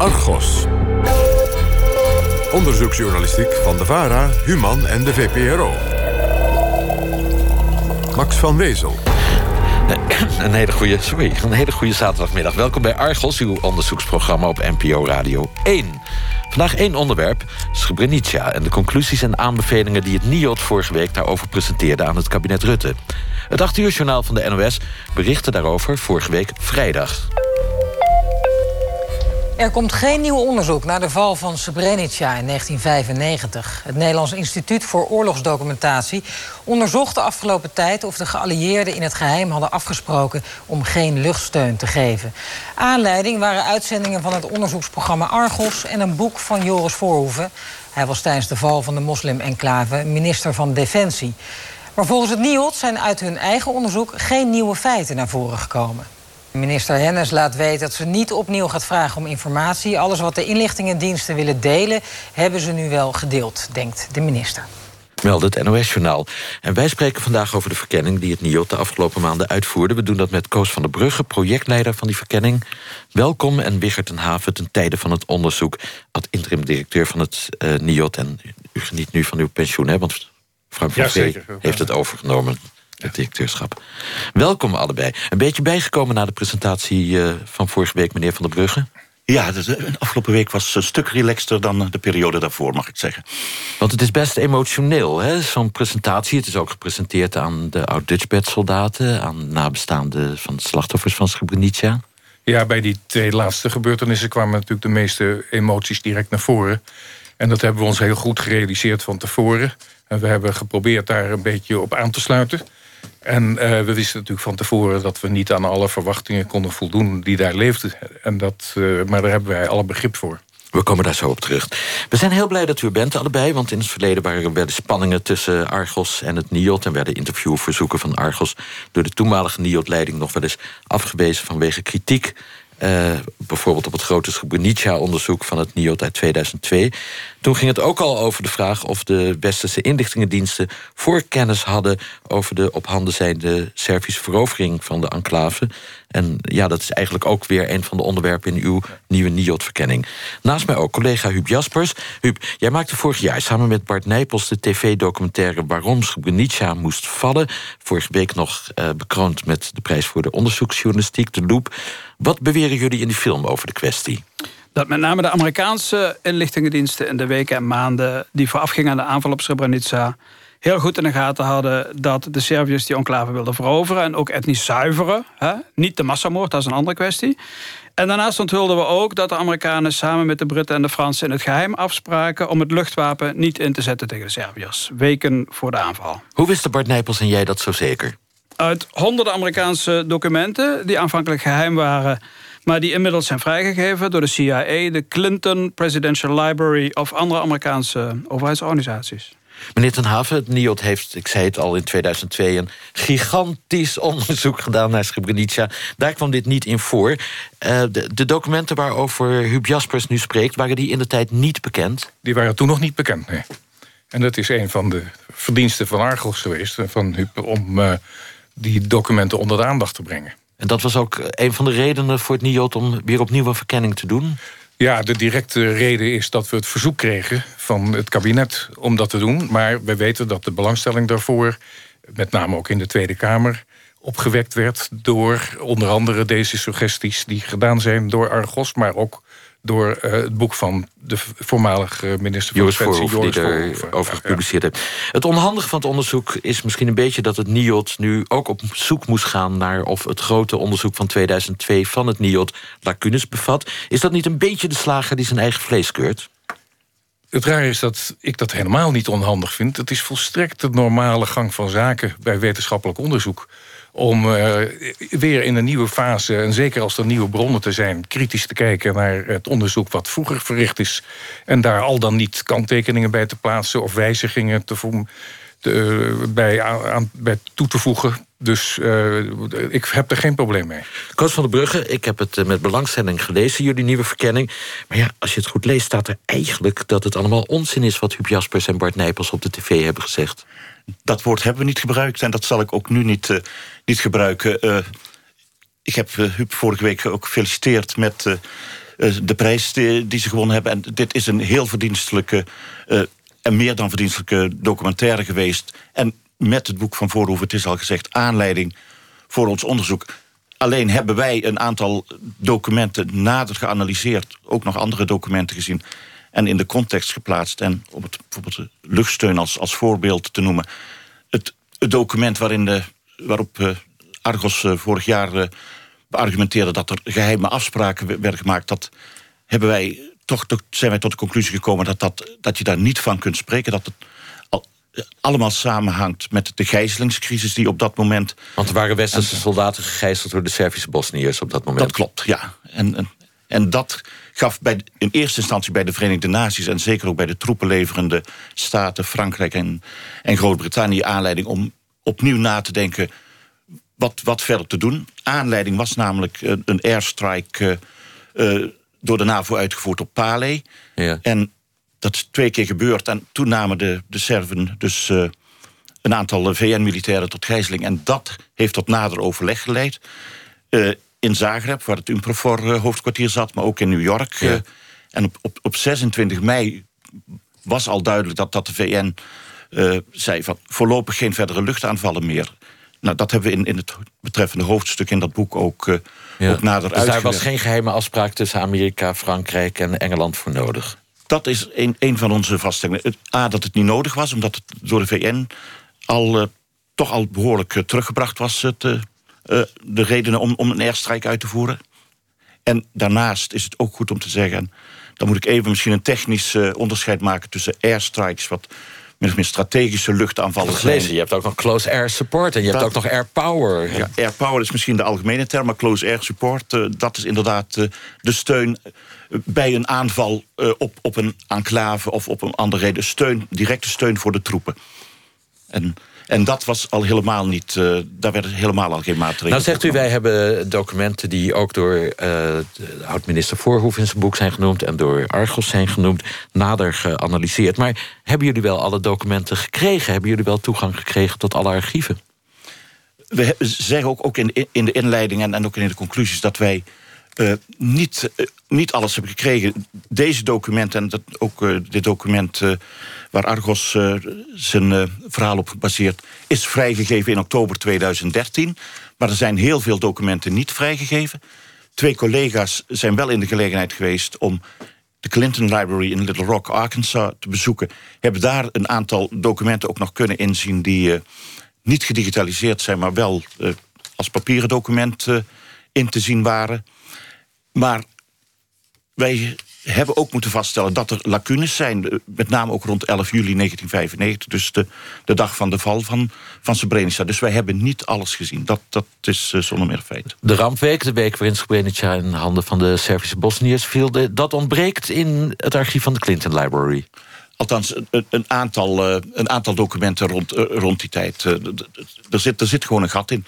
Argos. Onderzoeksjournalistiek van de VARA, Human en de VPRO. Max van Wezel. Een hele goede, sorry, een hele goede zaterdagmiddag. Welkom bij Argos, uw onderzoeksprogramma op NPO Radio 1. Vandaag één onderwerp, Srebrenica... en de conclusies en aanbevelingen die het NIOD vorige week... daarover presenteerde aan het kabinet Rutte. Het 8 uur journaal van de NOS berichtte daarover vorige week vrijdag. Er komt geen nieuw onderzoek naar de val van Srebrenica in 1995. Het Nederlands Instituut voor Oorlogsdocumentatie onderzocht de afgelopen tijd of de geallieerden in het geheim hadden afgesproken om geen luchtsteun te geven. Aanleiding waren uitzendingen van het onderzoeksprogramma Argos en een boek van Joris Voorhoeven. Hij was tijdens de val van de moslim-enclave minister van Defensie. Maar volgens het NIOD zijn uit hun eigen onderzoek geen nieuwe feiten naar voren gekomen. Minister Hennis laat weten dat ze niet opnieuw gaat vragen om informatie. Alles wat de inlichtingendiensten willen delen, hebben ze nu wel gedeeld, denkt de minister. Meld het NOS-journaal. En wij spreken vandaag over de verkenning die het NIOT de afgelopen maanden uitvoerde. We doen dat met Koos van der Brugge, projectleider van die verkenning. Welkom en Wigert ten Haven ten tijde van het onderzoek... ad interim-directeur van het uh, NIOT. En u geniet nu van uw pensioen, hè? Want Frank van ja, heeft het overgenomen het directeurschap. Welkom allebei. Een beetje bijgekomen na de presentatie eh, van vorige week, meneer Van der Brugge? Ja, de afgelopen week was een stuk relaxter dan de periode daarvoor, mag ik zeggen. Want het is best emotioneel, zo'n presentatie. Het is ook gepresenteerd aan de oud-Dutchbed-soldaten... aan nabestaanden van de slachtoffers van Srebrenica. Ja, bij die twee laatste gebeurtenissen kwamen natuurlijk de meeste emoties direct naar voren. En dat hebben we ons heel goed gerealiseerd van tevoren. En we hebben geprobeerd daar een beetje op aan te sluiten. En uh, we wisten natuurlijk van tevoren dat we niet aan alle verwachtingen konden voldoen die daar leefden. En dat, uh, maar daar hebben wij alle begrip voor. We komen daar zo op terug. We zijn heel blij dat u er bent allebei, want in het verleden waren er spanningen tussen Argos en het NIOT en werden interviewverzoeken van Argos door de toenmalige NIOT-leiding nog wel eens afgewezen vanwege kritiek uh, bijvoorbeeld op het grote Srebrenica-onderzoek van het NIOT uit 2002. Toen ging het ook al over de vraag of de westerse inlichtingendiensten voorkennis hadden over de op handen zijnde Servische verovering van de enclave. En ja, dat is eigenlijk ook weer een van de onderwerpen in uw nieuwe NIOT-verkenning. Naast mij ook collega Huub Jaspers. Huub, jij maakte vorig jaar samen met Bart Nijpels de tv-documentaire Waarom Srebrenica moest vallen. Vorige week nog uh, bekroond met de prijs voor de onderzoeksjournalistiek, de Loop. Wat beweren jullie in die film over de kwestie? Dat met name de Amerikaanse inlichtingendiensten in de weken en maanden die voorafgingen aan de aanval op Srebrenica heel goed in de gaten hadden dat de Serviërs die enclave wilden veroveren en ook etnisch zuiveren. Hè? Niet de massamoord, dat is een andere kwestie. En daarnaast onthulden we ook dat de Amerikanen samen met de Britten en de Fransen in het geheim afspraken om het luchtwapen niet in te zetten tegen de Serviërs. Weken voor de aanval. Hoe wisten Bart Nijpels en jij dat zo zeker? Uit honderden Amerikaanse documenten die aanvankelijk geheim waren maar die inmiddels zijn vrijgegeven door de CIA, de Clinton Presidential Library of andere Amerikaanse overheidsorganisaties. Meneer Ten Haven, het NIOD heeft, ik zei het al in 2002... een gigantisch onderzoek gedaan naar Srebrenica. Daar kwam dit niet in voor. Uh, de, de, documenten waarover Huub Jaspers nu spreekt... waren die in de tijd niet bekend? Die waren toen nog niet bekend, nee. En dat is een van de verdiensten van Argos geweest... van Huub, om uh, die documenten onder de aandacht te brengen. En dat was ook een van de redenen voor het NIOD... om weer opnieuw een verkenning te doen? Ja, de directe reden is dat we het verzoek kregen van het kabinet om dat te doen. Maar we weten dat de belangstelling daarvoor, met name ook in de Tweede Kamer, opgewekt werd door onder andere deze suggesties die gedaan zijn door Argos, maar ook door uh, het boek van de voormalige minister van Defensie, Joris die erover gepubliceerd heeft. Het onhandige van het onderzoek is misschien een beetje dat het NIOD nu ook op zoek moest gaan naar of het grote onderzoek van 2002 van het NIOD lacunes bevat. Is dat niet een beetje de slager die zijn eigen vlees keurt? Het raar is dat ik dat helemaal niet onhandig vind. Het is volstrekt de normale gang van zaken bij wetenschappelijk onderzoek om uh, weer in een nieuwe fase, en zeker als er nieuwe bronnen te zijn, kritisch te kijken naar het onderzoek wat vroeger verricht is. En daar al dan niet kanttekeningen bij te plaatsen of wijzigingen te, te, bij, aan, bij toe te voegen. Dus uh, ik heb er geen probleem mee. Koos van der Brugge, ik heb het eh, met belangstelling gelezen, jullie nieuwe verkenning. Maar ja, als je het goed leest, staat er eigenlijk dat het allemaal onzin is... wat Huub Jaspers en Bart Nijpels op de tv hebben gezegd. Dat woord hebben we niet gebruikt en dat zal ik ook nu niet, uh, niet gebruiken. Uh, ik heb uh, Huub vorige week ook gefeliciteerd met de prijs die, die, ze gewonnen hebben. En dit is een heel verdienstelijke en meer dan verdienstelijke documentaire geweest. En met het boek van Voorhoeven, het is al gezegd, aanleiding voor ons onderzoek. Alleen hebben wij een aantal documenten nader geanalyseerd, ook nog andere documenten gezien en in de context geplaatst. En om het bijvoorbeeld de luchtsteun als, als voorbeeld te noemen. Het, het document waarin de, waarop uh, Argos uh, vorig jaar uh, beargumenteerde dat er geheime afspraken werden gemaakt, dat hebben wij toch, toch zijn wij tot de conclusie gekomen dat, dat, dat je daar niet van kunt spreken. Dat het al, allemaal samenhangt met de gijzelingscrisis die op dat moment. Want er waren westerse soldaten gegijzeld door de Servische Bosniërs op dat moment. Dat klopt, ja. En, en, en dat gaf bij, in eerste instantie bij de Verenigde Naties en zeker ook bij de troepenleverende staten, Frankrijk en, en Groot-Brittannië, aanleiding om opnieuw na te denken wat, wat verder te doen. Aanleiding was namelijk een, een airstrike. Uh, door de NAVO uitgevoerd op Pale. Ja. En dat is twee keer gebeurd. En toen namen de, de Serven dus uh, een aantal VN-militairen tot gijzeling. En dat heeft tot nader overleg geleid. In Zagreb, waar het UNPROFOR-hoofdkwartier zat, maar ook in New York. Ja. Uh, en op, op, op 26 mei was al duidelijk dat, dat de VN zei van voorlopig geen verdere luchtaanvallen meer. Nou, dat hebben we in, in het betreffende hoofdstuk in dat boek ook, uh, ja. ook nader Dus daar was geen geheime afspraak tussen Amerika, Frankrijk en Engeland voor nodig? Dat is een, een van onze vaststellingen. A, dat het niet nodig was, omdat het door de VN al, uh, toch al behoorlijk teruggebracht was... Het, de redenen om, om een airstrike uit te voeren. En daarnaast is het ook goed om te zeggen... dan moet ik even misschien een technisch onderscheid maken tussen airstrikes... wat min of meer strategische luchtaanvallen zijn. Je hebt ook nog close air support en je hebt ook nog air power. Ja, air power is misschien de algemene term, maar close air support... Uh, dat is inderdaad uh, de steun bij een aanval uh, op, op een enclave of op een andere reden. Steun, directe steun voor de troepen. En en dat was al helemaal niet, uh, daar werden helemaal al geen maatregelen. Nou zegt u, wij hebben documenten die ook door uh, de oud-minister Voorhoef in zijn boek zijn genoemd... en door Argos zijn genoemd, nader geanalyseerd. Maar hebben jullie wel alle documenten gekregen? Hebben jullie wel toegang gekregen tot alle archieven? We zeggen ook, ook in, in de inleiding en, en ook in de conclusies... dat wij uh, niet, uh, niet alles hebben gekregen. Deze documenten, en dat, ook uh, dit document waar Argos zijn verhaal op gebaseerd... is vrijgegeven in oktober 2013. Maar er zijn heel veel documenten niet vrijgegeven. Twee collega's zijn wel in de gelegenheid geweest... om de Clinton Library in Little Rock, Arkansas, te bezoeken. Hebben daar een aantal documenten ook nog kunnen inzien... die niet gedigitaliseerd zijn, maar wel als papieren document in te zien waren... Maar wij hebben ook moeten vaststellen dat er lacunes zijn. Eh, met name ook rond 11 juli 1995. Dus de, de dag van de val van, van Srebrenica. Dus wij hebben niet alles gezien. Dat, dat is uh, zonder meer feit. De rampweek, de week waarin Srebrenica in handen van de Servische Bosniërs viel... dat ontbreekt in het archief van de Clinton Library. Althans, een, een aantal, uh, een aantal documenten rond, uh, rond die tijd. er, zit, er zit gewoon een gat in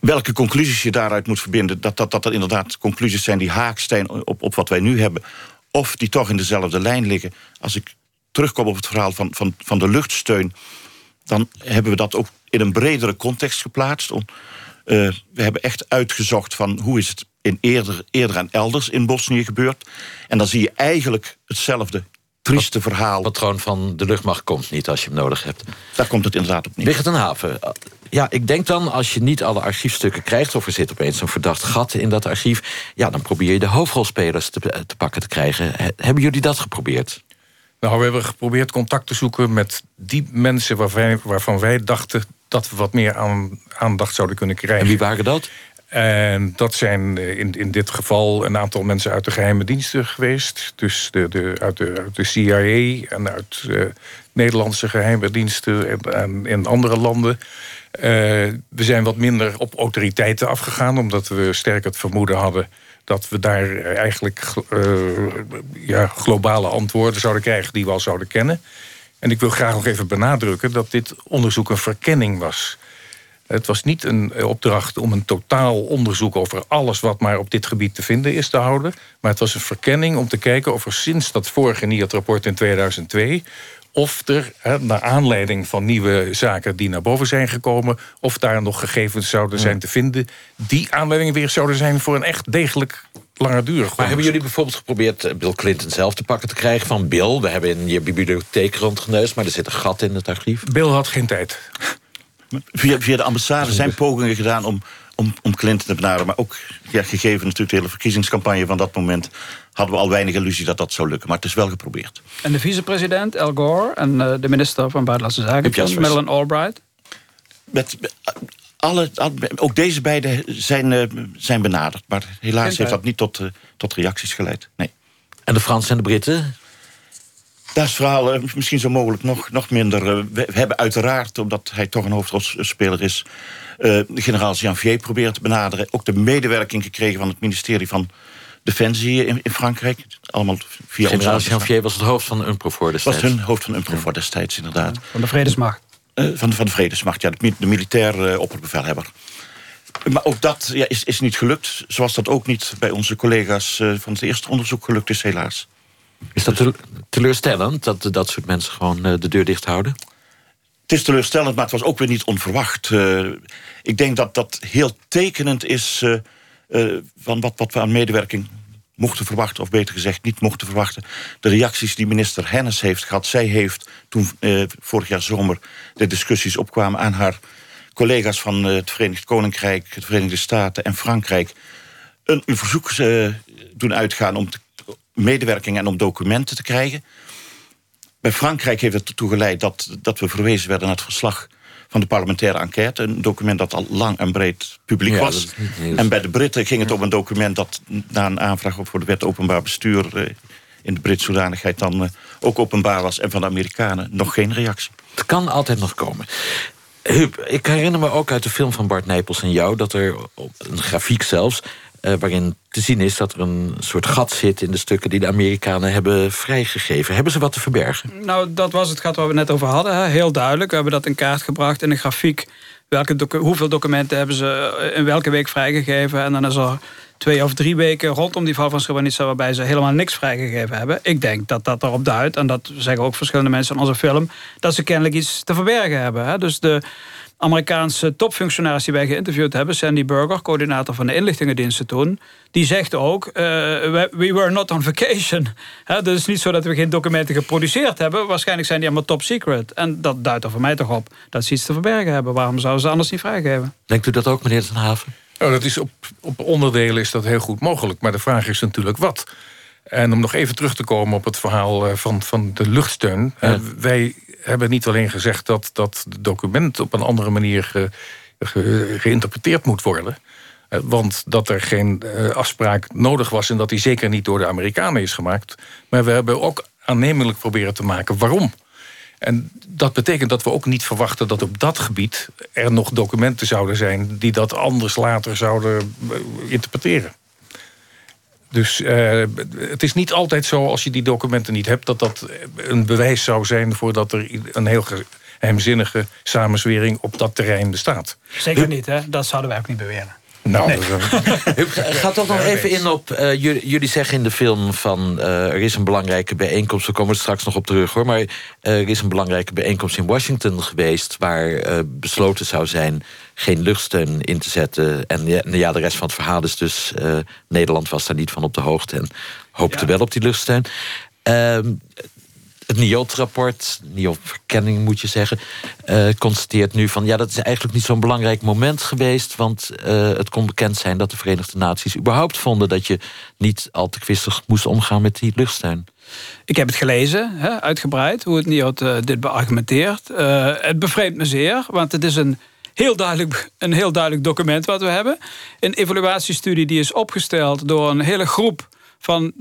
welke conclusies je daaruit moet verbinden... dat dat, dat, inderdaad conclusies zijn die haak zijn op, op wat wij nu hebben... of die toch in dezelfde lijn liggen. Als ik terugkom op het verhaal van, van, van de luchtsteun... dan hebben we dat ook in een bredere context geplaatst. Om, uh, we hebben echt uitgezocht van hoe is het in eerder, eerder en elders in Bosnië gebeurd. En dan zie je eigenlijk hetzelfde trieste verhaal. Het patroon van de luchtmacht komt niet als je hem nodig hebt. Daar komt het inderdaad op neer. Wigert en Haven, ja, ik denk dan, als je niet alle archiefstukken krijgt... of er zit opeens een verdacht gat in dat archief... ja, dan probeer je de hoofdrolspelers te, te pakken te krijgen. Hebben jullie dat geprobeerd? Nou, we hebben geprobeerd contact te zoeken met die mensen... waarvan wij dachten dat we wat meer aan, aandacht zouden kunnen krijgen. En wie waren dat? En dat zijn in, in dit geval een aantal mensen uit de geheime diensten geweest. Dus de, de, uit, de, uit de CIA en uit uh, Nederlandse geheime diensten en, en in andere landen. Uh, we zijn wat minder op autoriteiten afgegaan, omdat we sterk het vermoeden hadden dat we daar eigenlijk uh, ja, globale antwoorden zouden krijgen die we al zouden kennen. En ik wil graag nog even benadrukken dat dit onderzoek een verkenning was. Het was niet een opdracht om een totaal onderzoek over alles wat maar op dit gebied te vinden is te houden. Maar het was een verkenning om te kijken of er sinds dat vorige NIAT-rapport in 2002 of er, naar aanleiding van nieuwe zaken die naar boven zijn gekomen... of daar nog gegevens zouden zijn te vinden... die aanleiding weer zouden zijn voor een echt degelijk langdurig. Maar hebben jullie bijvoorbeeld geprobeerd eh, Bill Clinton zelf te pakken te krijgen? Van Bill, we hebben in je bibliotheek rondgeneusd... maar er zit een gat in het archief. Bill had geen tijd. Via, via de ambassade zijn pogingen gedaan om, om, om Clinton te benaderen. Maar ook ja, gegeven natuurlijk de hele verkiezingscampagne van dat moment... hadden we al weinig illusie dat dat zou lukken. Maar het is wel geprobeerd. En de vicepresident, Al Gore, en uh, de minister van Buitenlandse Zaken, Madeleine Albright? Met, alle, ook deze beiden zijn, uh, zijn benaderd. Maar helaas heeft dat niet tot, uh, tot reacties geleid. Nee. En de Fransen en de Britten? Daar is het verhaal misschien zo mogelijk nog, nog minder. we hebben uiteraard, omdat hij toch een hoofdrolspeler is... generaal Janvier proberen te benaderen. Ook de medewerking gekregen van het ministerie van Defensie in, in Frankrijk. Allemaal via generaal Janvier was het hoofd van UNPROFOR destijds. Was hun hoofd van UNPROFOR destijds, inderdaad. Van de Vredesmacht. Uh, van, van de Vredesmacht, ja, de, de militair uh, opperbevelhebber. Maar ook dat ja, is, is niet gelukt. Zoals dat ook niet bij onze collega's uh, van het eerste onderzoek gelukt is, helaas. Is dat teleurstellend dat dat soort mensen gewoon de deur dicht houden? Het is teleurstellend, maar het was ook weer niet onverwacht. ik denk dat dat heel tekenend is van wat, wat we aan medewerking mochten verwachten, of beter gezegd niet mochten verwachten. De reacties die minister Hennis heeft gehad. Zij heeft toen eh, vorig jaar zomer de discussies opkwamen aan haar collega's van het Verenigd Koninkrijk, de Verenigde Staten en Frankrijk. Een, verzoek uh, doen uitgaan om medewerking en om documenten te krijgen. Bij Frankrijk heeft het ertoe geleid dat, dat we verwezen werden naar het verslag van de parlementaire enquête. Een document dat al lang en breed publiek was. En bij de Britten ging het om een document dat na een aanvraag voor de wet openbaar bestuur... Eh, in de Britse hoedanigheid dan eh, ook openbaar was. En van de Amerikanen nog geen reactie. Het kan altijd nog komen. Huub, ik herinner me ook uit de film van Bart Nijpels en jou... dat er op een grafiek zelfs uh, waarin te zien is dat er een soort gat zit in de stukken die de Amerikanen hebben vrijgegeven. Hebben ze wat te verbergen? Nou, dat was het gat waar we net over hadden. Hè. Heel duidelijk. We hebben dat in kaart gebracht in een grafiek. Welke hoeveel documenten hebben ze eh, in welke week vrijgegeven? En dan is er twee of drie weken rondom die val van Srebrenica... waarbij ze helemaal niks vrijgegeven hebben. Ik denk dat dat erop duidt, en dat zeggen ook verschillende mensen in onze film... dat ze kennelijk iets te verbergen hebben. Hè. Dus de Amerikaanse topfunctionaris die wij geïnterviewd hebben... Sandy Burger, coördinator van de inlichtingendiensten toen... die zegt ook, uh, we, were not on vacation. He, dus het is niet zo dat we geen documenten geproduceerd hebben. Waarschijnlijk zijn die allemaal top secret. En dat duidt er voor mij toch op dat ze iets te verbergen hebben. Waarom zouden ze anders niet vrijgeven? Denkt u dat ook, meneer Ten Haven? Oh, dat is op, op onderdelen is dat heel goed mogelijk. Maar de vraag is natuurlijk wat. En om nog even terug te komen op het verhaal eh, van, van de luchtsteun. Ja. wij hebben niet alleen gezegd dat dat document op een andere manier ge, ge, geïnterpreteerd moet worden. Eh, want dat er geen uh, afspraak nodig was en dat die zeker niet door de Amerikanen is gemaakt. Maar we hebben ook aannemelijk proberen te maken waarom. En dat betekent dat we ook niet verwachten dat op dat gebied er nog documenten zouden zijn die dat anders later zouden interpreteren. Dus uh, het is niet altijd zo als je die documenten niet hebt... dat dat een bewijs zou zijn voordat er een heel geheimzinnige samenzwering op dat terrein bestaat. Zeker niet, hè? Dat zouden wij ook niet beweren. Nou, nee. Ga toch nog even in op... Uh, jullie, jullie, zeggen in de film van... Uh, er is een belangrijke bijeenkomst, we komen er straks nog op terug hoor... maar uh, er is een belangrijke bijeenkomst in Washington geweest... waar besloten zou zijn geen luchtsteun in te zetten. En ja, ja, de rest van het verhaal is dus... Nederland was daar niet van op de hoogte en hoopte ja. wel op die luchtsteun. Ehm, het NIOT-rapport, NIOT-verkenning moet je zeggen... Uh, constateert nu van ja, dat is eigenlijk niet zo'n belangrijk moment geweest... want uh, het kon bekend zijn dat de Verenigde Naties überhaupt vonden... dat je niet al te kwistig moest omgaan met die luchtsteun. Ik heb het gelezen, hè, uitgebreid, hoe het NIOT uh, dit beargumenteert. het bevreemdt me zeer, want het is een heel duidelijk, een heel duidelijk document wat we hebben. Een evaluatiestudie die is opgesteld door een hele groep van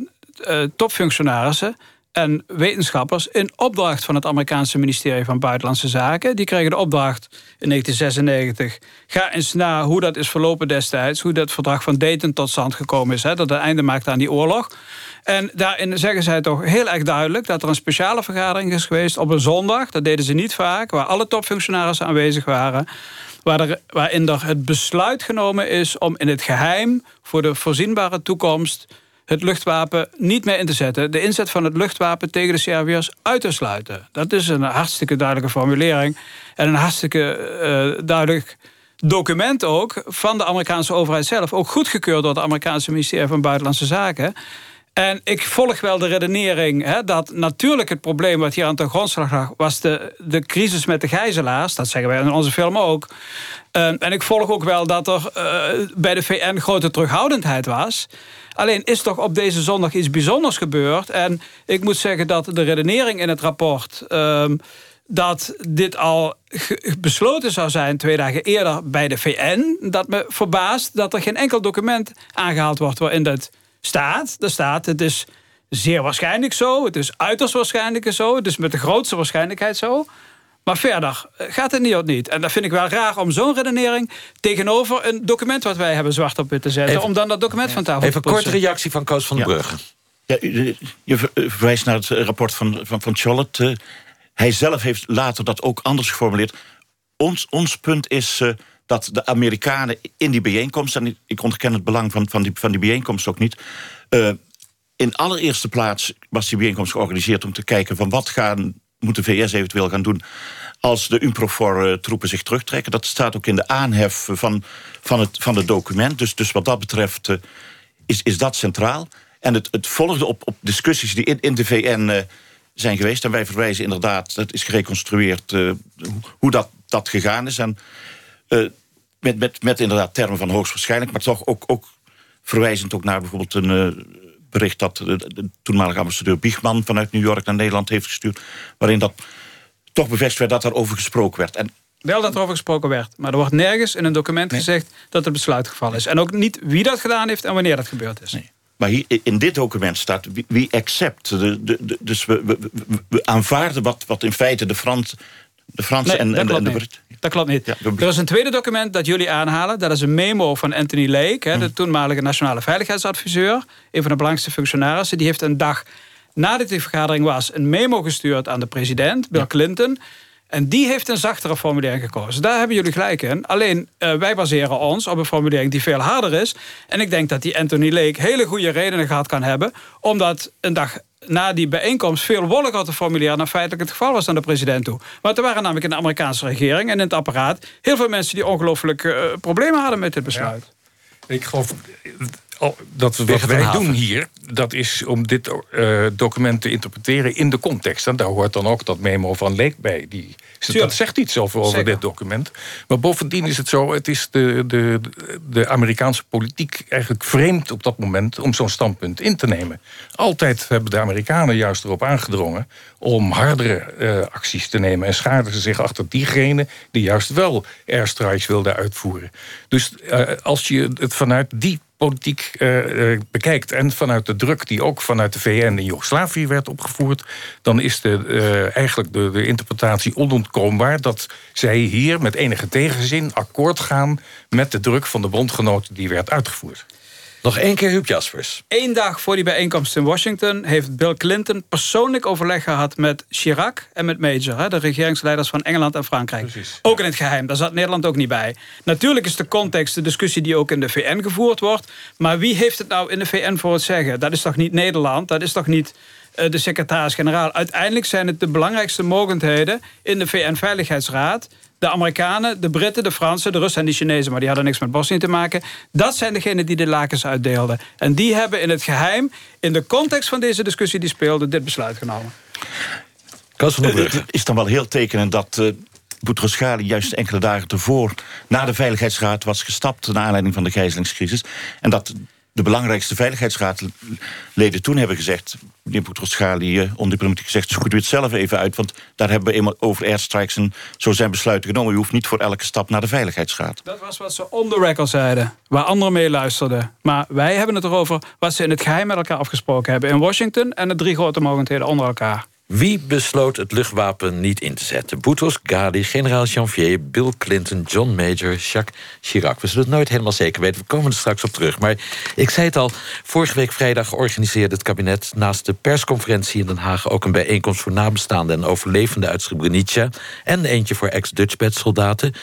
topfunctionarissen en wetenschappers in opdracht van het Amerikaanse ministerie van Buitenlandse Zaken. Die kregen de opdracht in 1996. Ga eens na hoe dat is verlopen destijds. Hoe dat verdrag van Dayton tot stand gekomen is. Hè, dat het einde maakte aan die oorlog. En daarin zeggen zij toch heel erg duidelijk... dat er een speciale vergadering is geweest op een zondag. Dat deden ze niet vaak. Waar alle topfunctionarissen aanwezig waren. Waar waarin er het besluit genomen is om in het geheim... voor de voorzienbare toekomst het luchtwapen niet meer in te zetten. De inzet van het luchtwapen tegen de Serviërs uit te sluiten. Dat is een hartstikke duidelijke formulering. En een hartstikke uh, duidelijk document ook van de Amerikaanse overheid zelf. Ook goedgekeurd door het Amerikaanse ministerie van Buitenlandse Zaken. En ik volg wel de redenering hè, dat natuurlijk het probleem wat hier aan de grondslag lag... was de, de crisis met de gijzelaars. Dat zeggen wij in onze film ook. Ehm, en ik volg ook wel dat er uh, bij de VN grote terughoudendheid was. Alleen is toch op deze zondag iets bijzonders gebeurd. En ik moet zeggen dat de redenering in het rapport... Um, dat dit al besloten zou zijn twee dagen eerder bij de VN... dat me verbaast dat er geen enkel document aangehaald wordt... waarin dat staat. Er staat, het is zeer waarschijnlijk zo. Het is uiterst waarschijnlijk zo. Het is met de grootste waarschijnlijkheid zo. Maar verder gaat het niet niet. En dat vind ik wel raar om zo'n redenering... tegenover een document wat wij hebben zwart op wit te zetten... om dan dat document van tafel even te Even een korte reactie van Koos van der Brugge. Ja, je verwijst naar het rapport van, van, van Charlotte. Hij zelf heeft later dat ook anders geformuleerd. Ons, ons punt is uh, dat de Amerikanen in die bijeenkomst... en ik ontken het belang van, van, die, van die bijeenkomst ook niet... Uh, in allereerste plaats was die bijeenkomst georganiseerd om te kijken... van wat gaan, moet de VS eventueel gaan doen als de UNPROFOR-troepen zich terugtrekken. Dat staat ook in de aanhef van, van, het, van het document. Dus, dus wat dat betreft uh, is, is dat centraal. En het, het volgde op, op discussies die in, in de VN uh, zijn geweest. En wij verwijzen inderdaad, dat is gereconstrueerd... Uh, hoe dat, dat gegaan is. En met, met, met inderdaad termen van hoogstwaarschijnlijk... maar toch ook, ook verwijzend ook naar bijvoorbeeld een bericht... dat de, de, toenmalige ambassadeur Biegman vanuit New York naar Nederland heeft gestuurd... waarin dat toch bevestigd werd dat daarover gesproken werd. En wel dat er over gesproken werd. Maar er wordt nergens in een document gezegd dat het besluit gevallen is. En ook niet wie dat gedaan heeft en wanneer dat gebeurd is. Nee. Maar hier, in dit document staat wie accept. De, de, de, dus we, we, we, aanvaarden wat, wat in feite de Frans, de Fransen en, en, en, de Britten. Dat klopt niet. er is een tweede document dat jullie aanhalen. Dat is een memo van Anthony Lake, hè, de hm. toenmalige nationale veiligheidsadviseur. Een van de belangrijkste functionarissen. Die heeft een dag nadat die vergadering was... een memo gestuurd aan de president, Bill Clinton... En die heeft een zachtere formulering gekozen. Daar hebben jullie gelijk in. Alleen, uh, wij baseren ons op een formulering die veel harder is. En ik denk dat die Anthony Lake hele goede redenen gehad kan hebben... omdat een dag na die bijeenkomst veel wolliger te formuleren... dan feitelijk het geval was aan de president toe. Want er waren namelijk in de Amerikaanse regering en in het apparaat... heel veel mensen die ongelooflijk uh, problemen hadden met dit besluit. Ik geloof Oh, dat wat wij doen hier, dat is om dit uh, document te interpreteren in de context. En daar hoort dan ook dat memo van Leek bij. Die, dat zegt iets over, over dit document. Maar bovendien is het zo, het is de, de, de Amerikaanse politiek eigenlijk vreemd op dat moment om zo'n standpunt in te nemen. Altijd hebben de Amerikanen juist erop aangedrongen om hardere uh, acties te nemen. En schaarden ze zich achter diegenen die juist wel airstrikes wilden uitvoeren. Dus uh, als je het vanuit die politiek uh, bekijkt... en vanuit de druk die ook vanuit de VN in Joegoslavië werd opgevoerd... dan is de, uh, eigenlijk de, de interpretatie onontkoombaar... dat zij hier met enige tegenzin akkoord gaan... met de druk van de bondgenoten die werd uitgevoerd. Nog één keer Huub Jaspers. Eén dag voor die bijeenkomst in Washington... heeft Bill Clinton persoonlijk overleg gehad met Chirac en met Major... de regeringsleiders van Engeland en Frankrijk. Precies. Ook in het geheim, daar zat Nederland ook niet bij. Natuurlijk is de context de discussie die ook in de VN gevoerd wordt... maar wie heeft het nou in de VN voor het zeggen? Dat is toch niet Nederland? Dat is toch niet eh, de secretaris-generaal? Uiteindelijk zijn het de belangrijkste mogendheden in de VN-veiligheidsraad de Amerikanen, de Britten, de Fransen, de Russen en de Chinezen... maar die hadden niks met Bosnië te maken. Dat zijn degenen die de lakens uitdeelden. En die hebben in het geheim, in de context van deze discussie die speelde... dit besluit genomen. Het is dan wel heel tekenend dat... Uh, Boutros Ghali juist enkele dagen tevoren... naar de Veiligheidsraad was gestapt... naar aanleiding van de gijzelingscrisis. En dat de belangrijkste veiligheidsraadleden toen hebben gezegd... meneer Boutros Ghali, uh, ondiplomatiek gezegd... zoek u het zelf even uit, want daar hebben we eenmaal over airstrikes... en zo zijn besluiten genomen. U hoeft niet voor elke stap naar de Veiligheidsraad. Dat was wat ze on the record zeiden, waar anderen mee luisterden. Maar wij hebben het erover wat ze in het geheim met elkaar afgesproken hebben... in Washington en de drie grote mogendheden onder elkaar. Wie besloot het luchtwapen niet in te zetten? Boutros Ghali, generaal Janvier, Bill Clinton, John Major, Jacques Chirac. We zullen het nooit helemaal zeker weten, we komen er straks op terug. Maar ik zei het al, vorige week vrijdag organiseerde het kabinet... naast de persconferentie in Den Haag ook een bijeenkomst... voor nabestaanden en overlevenden uit Srebrenica... en eentje voor ex-Dutchbed-soldaten.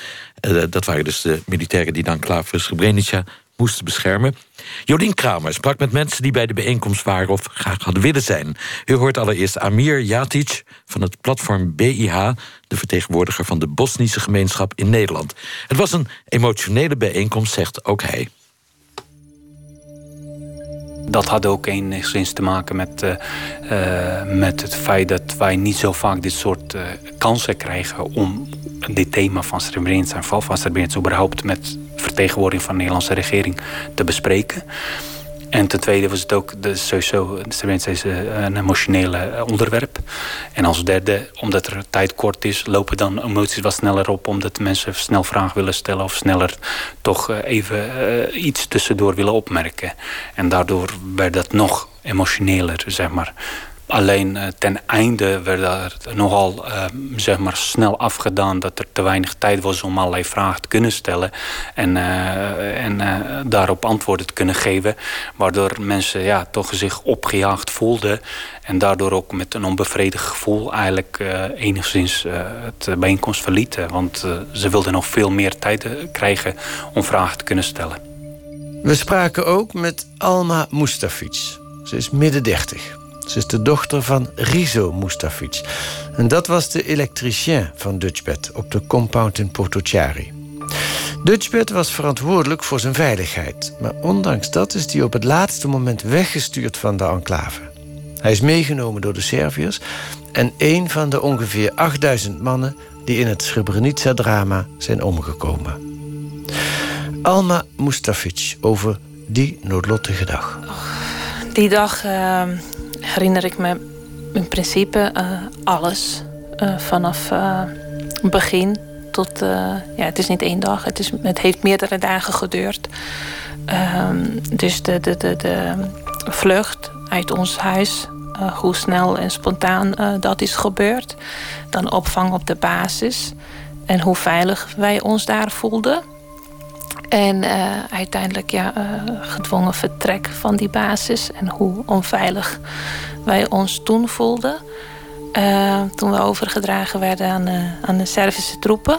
Uh, dat waren dus de militairen die dan klaar voor Srebrenica moesten beschermen. Jolien Kramer sprak met mensen die bij de bijeenkomst waren of graag hadden willen zijn. U hoort allereerst Amir Jatic van het platform BIH, de vertegenwoordiger van de Bosnische gemeenschap in Nederland. Het was een emotionele bijeenkomst, zegt ook hij dat had ook enigszins te maken met, uh, uh, met het feit dat wij niet zo vaak dit soort uh, kansen krijgen om dit thema van Srebrenica en val van Srebrenica überhaupt met vertegenwoordiging van de Nederlandse regering te bespreken. En ten tweede was het ook sowieso is een emotionele onderwerp. En als derde, omdat er tijd kort is, lopen dan emoties wat sneller op. Omdat mensen snel vragen willen stellen of sneller toch even uh, iets tussendoor willen opmerken. En daardoor werd dat nog emotioneler, zeg maar. Alleen uh, ten einde werd er nogal uh, zeg maar snel afgedaan dat er te weinig tijd was om allerlei vragen te kunnen stellen en, uh, en daarop antwoorden te kunnen geven. Waardoor mensen ja, toch zich opgejaagd voelden en daardoor ook met een onbevredigd gevoel eigenlijk enigszins het bijeenkomst verlieten. Want ze wilden nog veel meer tijd krijgen om vragen te kunnen stellen. We spraken ook met Alma Mustafic. Ze is midden dertig. Ze is de dochter van Rizo Mustafic. En dat was de elektricien van Dutchbed op de compound in Potocari. Dutchbed was verantwoordelijk voor zijn veiligheid. Maar ondanks dat is hij op het laatste moment weggestuurd van de enclave. Hij is meegenomen door de Serviërs en een van de ongeveer 8000 mannen die in het Srebrenica-drama zijn omgekomen. Alma Mustafic over die noodlottige dag. Die dag uh, herinner ik me in principe uh, alles. Uh, vanaf uh, begin tot. ja, het is niet één dag, het, is, het heeft meerdere dagen geduurd. Ehm, dus de, de, de, de vlucht uit ons huis, hoe snel en spontaan dat is gebeurd. Dan opvang op de basis en hoe veilig wij ons daar voelden. En uh, uiteindelijk ja, uh, gedwongen vertrek van die basis. En hoe onveilig wij ons toen voelden. Uh, toen we overgedragen werden aan, aan de Servische troepen.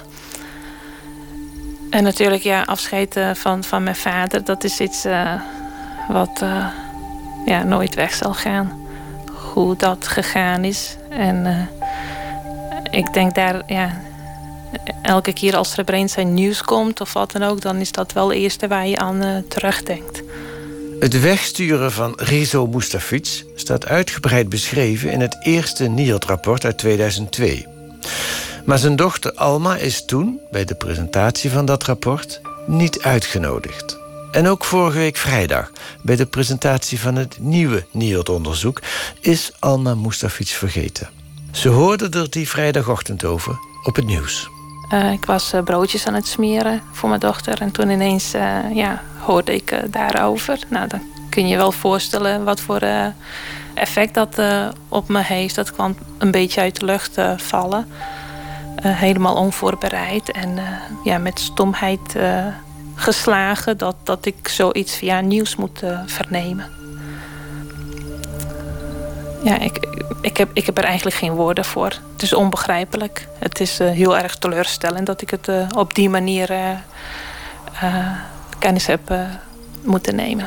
En natuurlijk ja, afscheid van, van mijn vader. Dat is iets wat ja, nooit weg zal gaan. Hoe dat gegaan is. En ik denk daar... Ja, elke keer als er opeens zijn nieuws komt of wat dan ook, dan is dat wel het eerste waar je aan uh, terugdenkt. Het wegsturen van Rezo Mustafic staat uitgebreid beschreven in het eerste NIOD-rapport uit 2002. Maar zijn dochter Alma is toen, bij de presentatie van dat rapport, niet uitgenodigd. En ook vorige week vrijdag, bij de presentatie van het nieuwe NIOD-onderzoek, is Alma Mustafic vergeten. Ze hoorde er die vrijdagochtend over op het nieuws. Uh, ik was uh, broodjes aan het smeren voor mijn dochter. En toen ineens uh, ja, hoorde ik daarover. Nou, dan kun je je wel voorstellen wat voor effect dat op me heeft. Dat kwam een beetje uit de lucht vallen. helemaal onvoorbereid. En ja, met stomheid geslagen dat, dat ik zoiets via nieuws moet vernemen. Ja, ik, ik, heb, ik heb er eigenlijk geen woorden voor. Het is onbegrijpelijk. Het is uh, heel erg teleurstellend dat ik het uh, op die manier uh, kennis heb moeten nemen.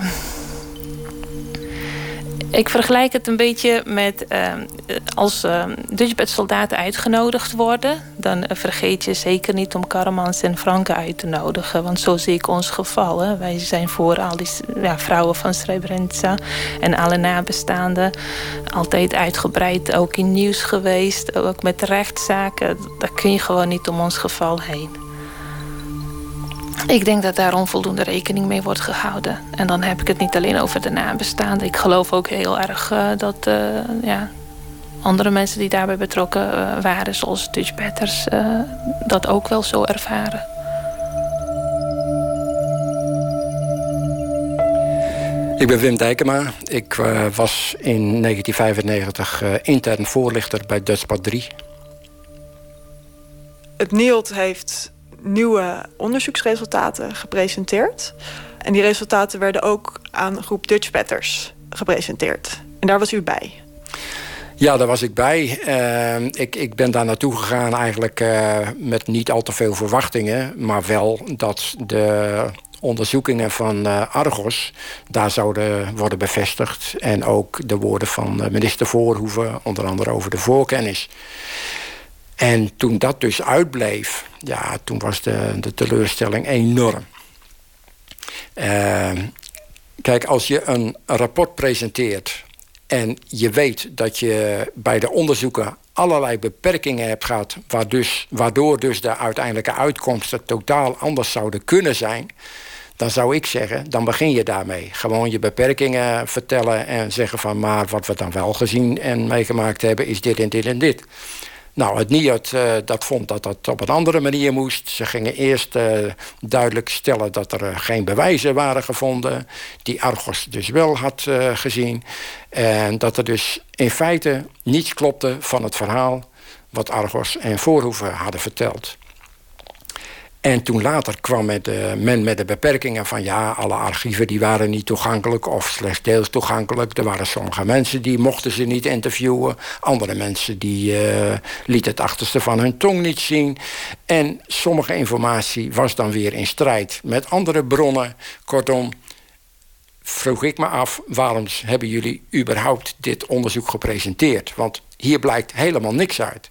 Ik vergelijk het een beetje met uh, als uh, Dutchbed-soldaten uitgenodigd worden... dan vergeet je zeker niet om Karamans en Franke uit te nodigen. Want zo zie ik ons geval. Hè. Wij zijn voor al die ja, vrouwen van Srebrenica en alle nabestaanden... altijd uitgebreid ook in nieuws geweest. Ook met rechtszaken. Daar kun je gewoon niet om ons geval heen. Ik denk dat daar onvoldoende rekening mee wordt gehouden. En dan heb ik het niet alleen over de nabestaanden. Ik geloof ook heel erg uh, dat uh, ja, andere mensen die daarbij betrokken uh, waren, zoals Dutch Betters, dat ook wel zo ervaren. Ik ben Wim Dijkema. Ik was in 1995 intern voorlichter bij Dutchpad 3. Het NIOD heeft nieuwe onderzoeksresultaten gepresenteerd. En die resultaten werden ook aan groep Dutch Betters gepresenteerd. En daar was u bij. Ja, daar was ik bij. Uh, ik, ik ben daar naartoe gegaan eigenlijk uh, met niet al te veel verwachtingen. Maar wel dat de onderzoekingen van uh, Argos daar zouden worden bevestigd. En ook de woorden van minister Voorhoeven, onder andere over de voorkennis. En toen dat dus uitbleef, ja, toen was de, de teleurstelling enorm. Uh, kijk, als je een rapport presenteert en je weet dat je bij de onderzoeken allerlei beperkingen hebt gehad, waardoor dus, waardoor dus de uiteindelijke uitkomsten totaal anders zouden kunnen zijn, dan zou ik zeggen, dan begin je daarmee. Gewoon je beperkingen vertellen en zeggen van maar wat we dan wel gezien en meegemaakt hebben is dit en dit en dit. Nou, het NIOD uh, dat vond dat dat op een andere manier moest. Ze gingen eerst uh, duidelijk stellen dat er uh, geen bewijzen waren gevonden... die Argos dus wel had gezien. En dat er dus in feite niets klopte van het verhaal... wat Argos en Voorhoeven hadden verteld. En toen later kwam met, uh, men met de beperkingen van... ja, alle archieven die waren niet toegankelijk of slechts deels toegankelijk. Er waren sommige mensen die mochten ze niet interviewen. Andere mensen die uh, het achterste van hun tong niet zien. En sommige informatie was dan weer in strijd met andere bronnen. Kortom, vroeg ik me af... waarom hebben jullie überhaupt dit onderzoek gepresenteerd? Want hier blijkt helemaal niks uit.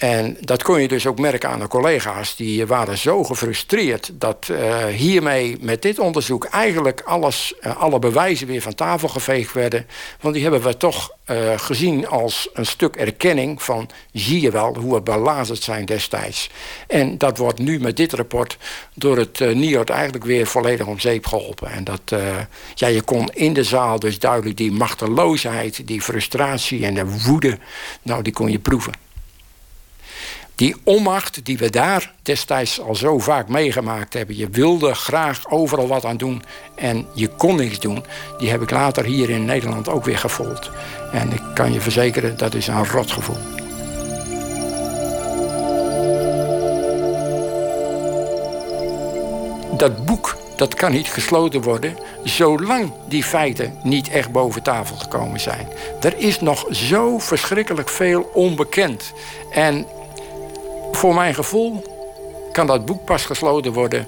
En dat kon je dus ook merken aan de collega's. Die waren zo gefrustreerd dat uh, hiermee met dit onderzoek eigenlijk alles, uh, alle bewijzen weer van tafel geveegd werden. Want die hebben we toch uh, gezien als een stuk erkenning van zie je wel hoe we belazerd zijn destijds. En dat wordt nu met dit rapport door het NIOD eigenlijk weer volledig om zeep geholpen. En dat, ja, je kon in de zaal dus duidelijk die machteloosheid, die frustratie en de woede, nou die kon je proeven. Die onmacht die we daar destijds al zo vaak meegemaakt hebben. Je wilde graag overal wat aan doen en je kon niks doen. Die heb ik later hier in Nederland ook weer gevoeld. En ik kan je verzekeren, dat is een rotgevoel. Dat boek dat kan niet gesloten worden zolang die feiten niet echt boven tafel gekomen zijn. Er is nog zo verschrikkelijk veel onbekend. En voor mijn gevoel kan dat boek pas gesloten worden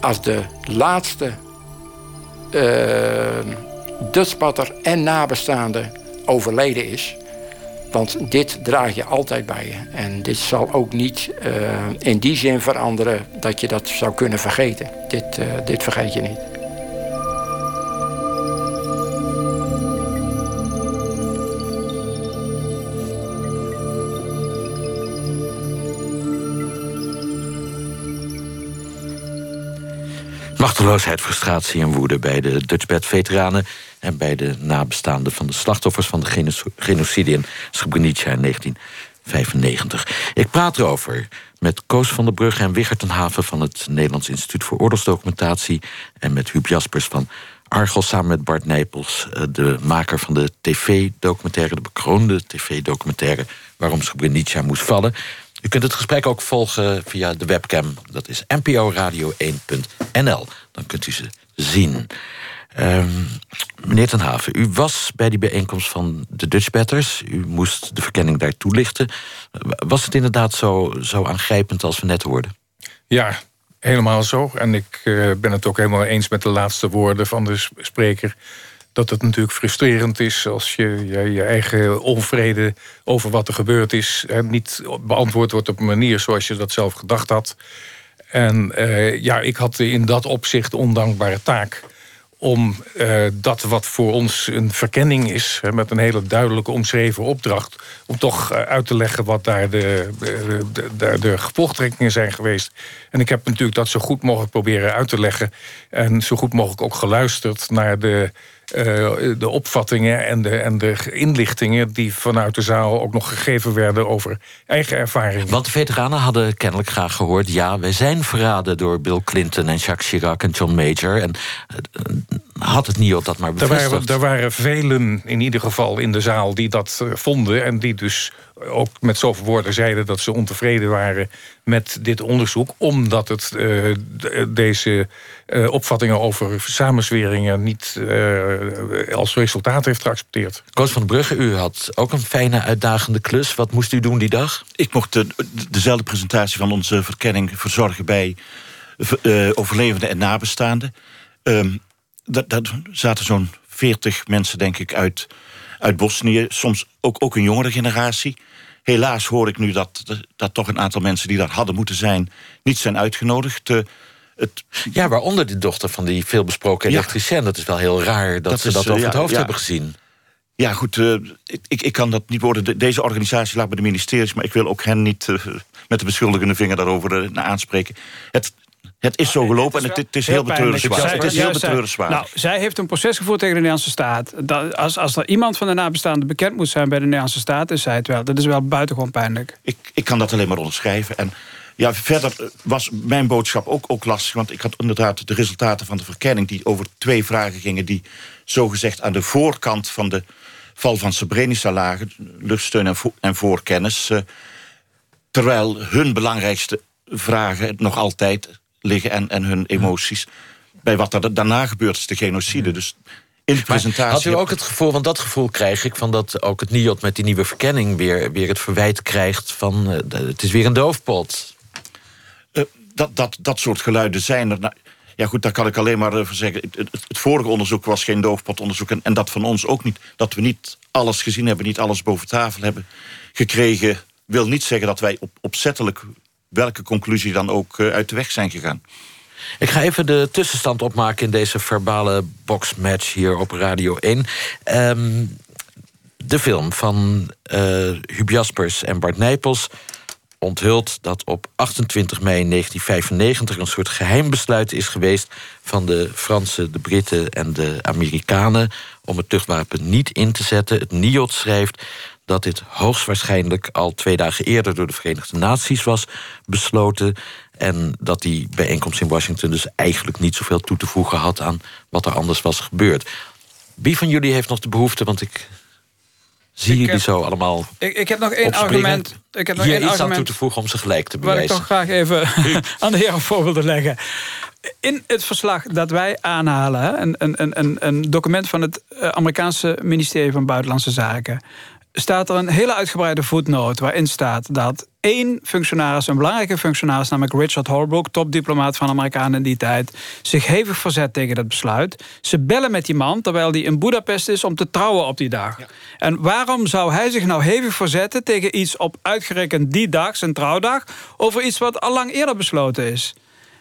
als de laatste uh, en nabestaande overleden is. Want dit draag je altijd bij je. En dit zal ook niet uh, in die zin veranderen dat je dat zou kunnen vergeten. Dit, uh, dit vergeet je niet. Machteloosheid, frustratie en woede bij de Dutchbed-veteranen... en bij de nabestaanden van de slachtoffers van de genocide in Srebrenica in 1995. Ik praat erover met Koos van der Brugge en Wigert van het Nederlands Instituut voor Oorlogsdocumentatie... en met Huub Jaspers van Argos samen met Bart Nijpels... Eh, de maker van de tv-documentaire, de bekroonde tv-documentaire... waarom Srebrenica moest vallen... U kunt het gesprek ook volgen via de webcam. Dat is nporadio1.nl. Dan kunt u ze zien. Um, meneer Ten Haven, u was bij die bijeenkomst van de Dutch Batters. U moest de verkenning daar toelichten. Was het inderdaad zo, zo aangrijpend als we net hoorden? Ja, helemaal zo. En ik uh, ben het ook helemaal eens met de laatste woorden van de spreker dat het natuurlijk frustrerend is als je je, je eigen onvrede over wat er gebeurd is hè, niet beantwoord wordt op een manier zoals je dat zelf gedacht had. En uh, ja, ik had in dat opzicht ondankbare taak om uh, dat wat voor ons een verkenning is, hè, met een hele duidelijke omschreven opdracht, om toch uh, uit te leggen wat daar de, de, de, de, gevolgtrekkingen zijn geweest. En ik heb natuurlijk dat zo goed mogelijk proberen uit te leggen en zo goed mogelijk ook geluisterd naar de uh, de opvattingen en de, en de inlichtingen die vanuit de zaal ook nog gegeven werden over eigen ervaringen. Want de veteranen hadden kennelijk graag gehoord: ja, wij zijn verraden door Bill Clinton en Jacques Chirac en John Major. En uh, had het niet op dat maar bevestigd. Er waren, er waren velen in ieder geval in de zaal die dat uh, vonden en die dus ook met zoveel woorden zeiden dat ze ontevreden waren met dit onderzoek, omdat het uh, deze uh, opvattingen over samenzweringen niet uh, als resultaat heeft geaccepteerd. Koos van Brugge, u had ook een fijne uitdagende klus. Wat moest u doen die dag? Ik mocht de, dezelfde presentatie van onze verkenning verzorgen bij uh, overlevenden en nabestaanden. Um, dat, dat zaten zo'n 40 mensen, denk ik, uit, uit Bosnië. Soms ook, ook een jongere generatie. Helaas hoor ik nu dat, dat toch een aantal mensen die daar hadden moeten zijn... niet zijn uitgenodigd. Uh, het... Ja, waaronder de dochter van die veelbesproken elektricien. Ja. Dat is wel heel raar dat, ze dat over het hoofd hebben gezien. Ja, goed, uh, ik, ik kan dat niet worden. Deze organisatie laat bij de ministeries... maar ik wil ook hen niet uh, met de beschuldigende vinger daarover uh, aanspreken. Het, het is zo gelopen en het, het is heel, heel betreurenswaardig. Het is heel betreurenswaardig. Nou, zij heeft een proces gevoerd tegen de Nederlandse staat. Dat, als, als er iemand van de nabestaanden bekend moet zijn bij de Nederlandse staat... is zij het wel. Dat is wel buitengewoon pijnlijk. Ik, ik kan dat alleen maar onderschrijven. En ja, verder was mijn boodschap ook, ook lastig. Want ik had inderdaad de resultaten van de verkenning... die over twee vragen gingen die zogezegd aan de voorkant van de val van Srebrenica lagen. Luchtsteun en, vo en voorkennis. Uh, terwijl hun belangrijkste vragen nog altijd liggen en, en hun emoties... bij wat er daarna gebeurt is de genocide. Dus in de presentatie... had u ook het gevoel, want dat gevoel krijg ik... van dat ook het NIOT met die nieuwe verkenning weer, weer het verwijt krijgt... van uh, het is weer een doofpot. Uh, dat, dat, dat soort geluiden zijn er... Nou, ja goed, daar kan ik alleen maar over zeggen. Het, het, vorige onderzoek was geen doofpotonderzoek... En, en dat van ons ook niet. Dat we niet alles gezien hebben, niet alles boven tafel hebben gekregen... wil niet zeggen dat wij op, opzettelijk welke conclusie dan ook uh, uit de weg zijn gegaan. Ik ga even de tussenstand opmaken in deze verbale boxmatch hier op Radio 1. Um, de film van uh, Jaspers en Bart Nijpels onthult dat op 28 mei 1995 een soort geheim besluit is geweest van de Fransen, de Britten en de Amerikanen om het luchtwapen niet in te zetten. Het NIOT schrijft dat dit hoogstwaarschijnlijk al twee dagen eerder door de Verenigde Naties was besloten. En dat die bijeenkomst in Washington dus eigenlijk niet zoveel toe te voegen had aan wat er anders was gebeurd. Wie van jullie heeft nog de behoefte, want ik zie jullie zo allemaal. Ik, ik heb nog één argument. Ik heb nog Hier één iets argument aan toe te voegen om ze gelijk te bewijzen. Wat ik toch graag even aan de heren voor wilde leggen. In het verslag dat wij aanhalen, een, een, een, een document van het eh, Amerikaanse ministerie van Buitenlandse Zaken, staat er een hele uitgebreide voetnoot waarin staat dat één functionaris, een belangrijke functionaris, namelijk Richard Holbrooke, topdiplomaat van de Amerikanen in die tijd, zich hevig verzet tegen dat besluit. Ze bellen met die man terwijl hij in Budapest is om te trouwen op die dag. En waarom zou hij zich nou hevig verzetten tegen iets op uitgerekend die dag, zijn trouwdag, over iets wat al lang eerder besloten is?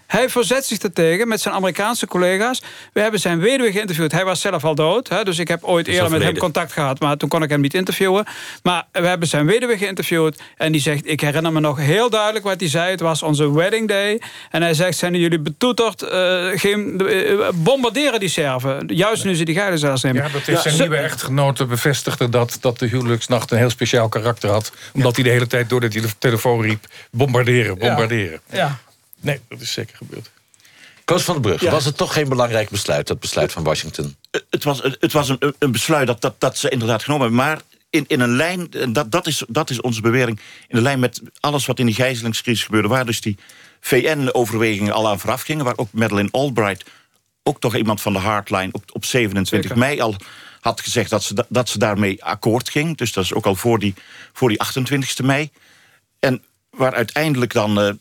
Hij verzet zich ertegen met zijn Amerikaanse collega's. We hebben zijn weduwe geïnterviewd. Hij was zelf al dood. Hè, dus ik heb ooit eerder met hem contact gehad. Maar toen kon ik hem niet interviewen. Maar we hebben zijn weduwe geïnterviewd. En die zegt, ik herinner me nog heel duidelijk wat hij zei. Het was onze wedding day. En hij zegt, zijn jullie betoeterd? Uh, geen, uh, bombarderen die Serven. Juist nu ze die geiden zelfs nemen. Ja, dat is zijn nieuwe echtgenote bevestigde dat, dat de huwelijksnacht een heel speciaal karakter had. Omdat hij de hele tijd door de telefoon riep, bombarderen, bombarderen. ja. ja. Nee, dat is zeker gebeurd. Koos van den Brug, was het toch geen belangrijk besluit, dat besluit van Washington? Het was, het was een, een besluit dat, dat, dat ze inderdaad genomen hebben. Maar in, in een lijn, dat, dat, is, dat is onze bewering... in de lijn met alles wat in die gijzelingscrisis gebeurde... waar dus die VN-overwegingen al aan vooraf gingen... waar ook Madeleine Albright, ook toch iemand van de hardline... op, op 27 mei al had gezegd dat ze, dat ze daarmee akkoord ging. Dus dat is ook al voor die, voor die 28 mei. En waar uiteindelijk dan... Uh,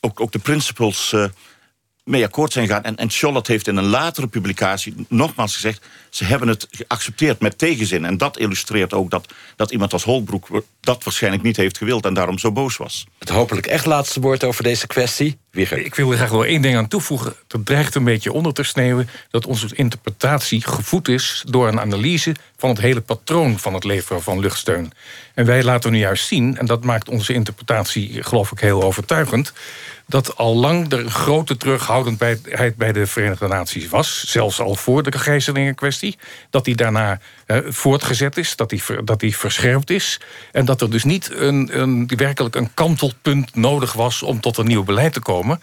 ook, ook de principles uh, mee akkoord zijn gegaan. En, en Charlotte heeft in een latere publicatie nogmaals gezegd... ze hebben het geaccepteerd met tegenzin. En dat illustreert ook dat, dat iemand als Holbroek dat waarschijnlijk niet heeft gewild... en daarom zo boos was. Het hopelijk echt laatste woord over deze kwestie. Ik wil er graag wel één ding aan toevoegen. Er dreigt een beetje onder te sneeuwen... dat onze interpretatie gevoed is door een analyse... van het hele patroon van het leveren van luchtsteun. En wij laten nu juist zien, en dat maakt onze interpretatie... geloof ik heel overtuigend dat al lang er een grote terughoudendheid bij de Verenigde Naties was. Zelfs al voor de gijzelingenkwestie. kwestie. Dat die daarna eh, voortgezet is, dat die, dat die verscherpt is. En dat er dus niet een, een, werkelijk een kantelpunt nodig was... om tot een nieuw beleid te komen.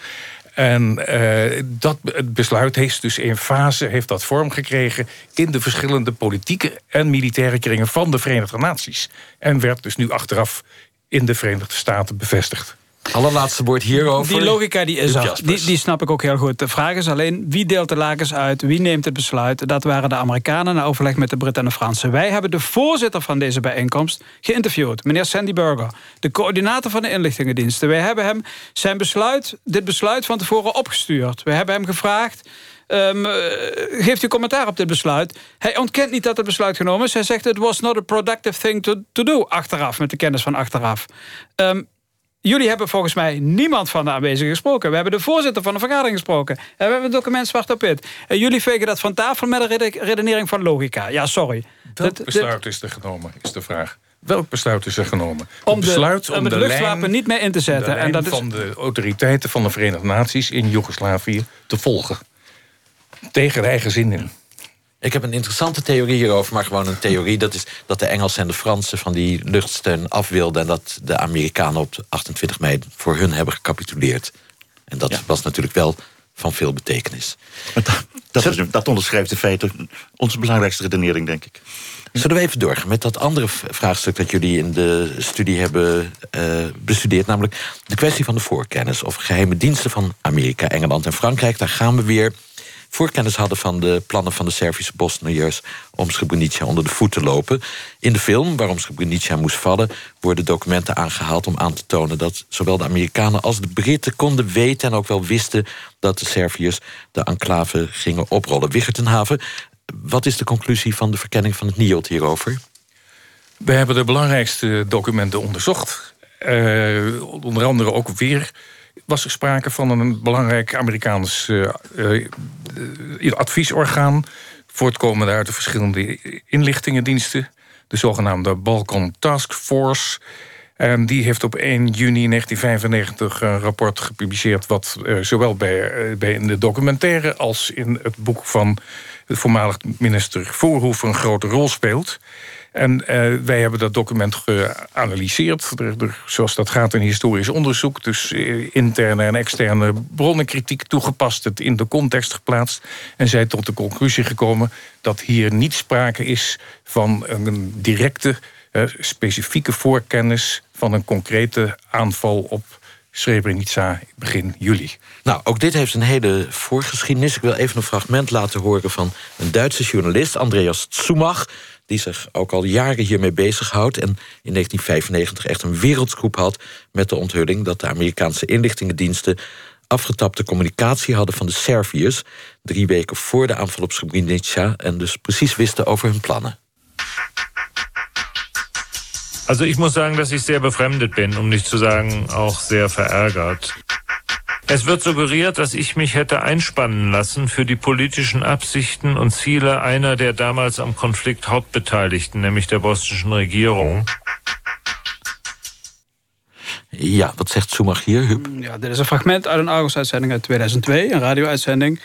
En uh, dat het besluit heeft dus in fase heeft dat vorm gekregen... in de verschillende politieke en militaire kringen van de Verenigde Naties. En werd dus nu achteraf in de Verenigde Staten bevestigd. Allerlaatste woord hierover. Die logica die is er. Die, die snap ik ook heel goed. De vraag is alleen, wie deelt de lakens uit? Wie neemt het besluit? Dat waren de Amerikanen na overleg met de Britten en de Fransen. Wij hebben de voorzitter van deze bijeenkomst geïnterviewd. Meneer Sandy Burger. De coördinator van de inlichtingendiensten. Wij hebben hem zijn besluit, dit besluit van tevoren opgestuurd. We hebben hem gevraagd... eh, geeft u commentaar op dit besluit? Hij ontkent niet dat het besluit genomen is. Hij zegt, it was not a productive thing to, to do. Achteraf, met de kennis van achteraf. Ehm, Jullie hebben volgens mij niemand van de aanwezigen gesproken. We hebben de voorzitter van de vergadering gesproken. En we hebben een document zwart op wit. En jullie vegen dat van tafel met een rede- redenering van logica. Ja, sorry. Welk Dat- besluit is er genomen, is de vraag. Welk besluit is er genomen? Om de- besluit om het luchtwapen lijn- niet meer in te zetten. de En dat is- van de autoriteiten van de Verenigde Naties in Joegoslavië te volgen. Tegen de eigen zin in. Ik heb een interessante theorie hierover, maar gewoon een theorie. Dat is dat de Engelsen en de Fransen van die luchtsteun af wilden... en dat de Amerikanen op 28 mei voor hun hebben gecapituleerd. En dat was natuurlijk wel van veel betekenis. Dat, is, dat onderschrijft in feite onze belangrijkste redenering, denk ik. Zullen we even doorgaan met dat andere vraagstuk... dat jullie in de studie hebben eh, bestudeerd... namelijk de kwestie van de voorkennis... of geheime diensten van Amerika, Engeland en Frankrijk. Daar gaan we weer voorkennis hadden van de plannen van de Servische Bosniërs... om Srebrenica onder de voet te lopen. In de film, waarom Srebrenica moest vallen... worden documenten aangehaald om aan te tonen... dat zowel de Amerikanen als de Britten konden weten... en ook wel wisten dat de Serviërs de enclave gingen oprollen. Wichertenhaven, wat is de conclusie van de verkenning van het NIOD hierover? We hebben de belangrijkste documenten onderzocht. Eh, onder andere ook weer was er sprake van een belangrijk Amerikaans eh, eh, eh, adviesorgaan... voortkomende uit de verschillende inlichtingendiensten... de zogenaamde Balkan Task Force... En die heeft op 1 juni 1995 een rapport gepubliceerd... wat zowel bij, bij in de documentaire als in het boek van... de voormalig minister Voorhoef een grote rol speelt. En eh, wij hebben dat document geanalyseerd. Er, er, zoals dat gaat in historisch onderzoek. Dus eh, interne en externe bronnenkritiek toegepast. Het in de context geplaatst. En zij tot de conclusie gekomen dat hier niet sprake is van een directe, eh, specifieke voorkennis van een concrete aanval op Srebrenica begin juli. Nou, ook dit heeft een hele voorgeschiedenis. Ik wil even een fragment laten horen van een Duitse journalist, Andreas Zumach, die zich ook al jaren hiermee bezighoudt en in 1995 echt een wereldscoop had met de onthulling dat de Amerikaanse inlichtingendiensten afgetapte communicatie hadden van de Serviërs drie weken voor de aanval op Srebrenica en dus precies wisten over hun plannen. Also ich muss sagen, dass ich sehr befremdet bin, um nicht zu sagen auch sehr verärgert. Es wird suggeriert, dass ich mich hätte einspannen lassen für die politischen Absichten und Ziele einer der damals am Konflikt Hauptbeteiligten, nämlich der bosnischen Regierung. Ja, wat zegt Zumach hier, Huub? Ja, dit is een fragment uit een Argos-uitzending uit 2002, een radio-uitzending.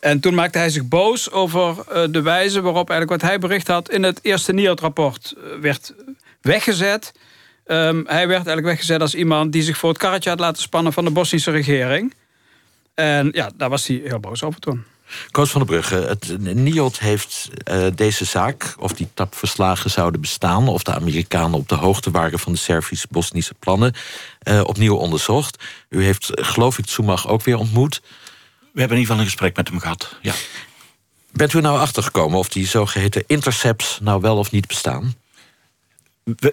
En toen maakte hij zich boos over eh, de wijze waarop eigenlijk wat hij bericht had... in het eerste NIOD-rapport eh, werd weggezet. Ehm, hij werd eigenlijk weggezet als iemand die zich voor het karretje had laten spannen... van de Bosnische regering. En ja, daar was hij heel boos over toen. Koos van der Brugge, het NIOD heeft eh, deze zaak, of die tapverslagen zouden bestaan, of de Amerikanen op de hoogte waren van de Servisch-Bosnische plannen, eh, opnieuw onderzocht. U heeft, eh, geloof ik, Zumach ook weer ontmoet. We hebben in ieder geval een gesprek met hem gehad. Ja. Bent u er nou achtergekomen of die zogeheten intercepts nou wel of niet bestaan?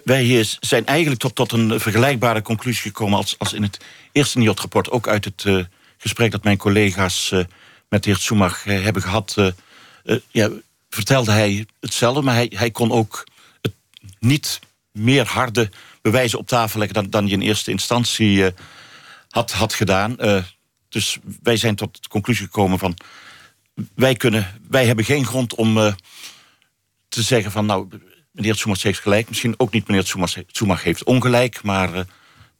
Wij zijn eigenlijk tot, tot een vergelijkbare conclusie gekomen als, als in het eerste NIOT-rapport. Ook uit het eh, gesprek dat mijn collega's eh, met de heer Soemach eh, hebben gehad. eh, eh, ja, vertelde hij hetzelfde, maar hij, hij kon ook het niet meer harde bewijzen op tafel leggen dan, dan hij in eerste instantie had, had gedaan. Dus wij zijn tot de conclusie gekomen van. Wij, kunnen, wij hebben geen grond om te zeggen van nou, meneer Soemach heeft gelijk. Misschien ook niet meneer Soemach heeft ongelijk, maar eh,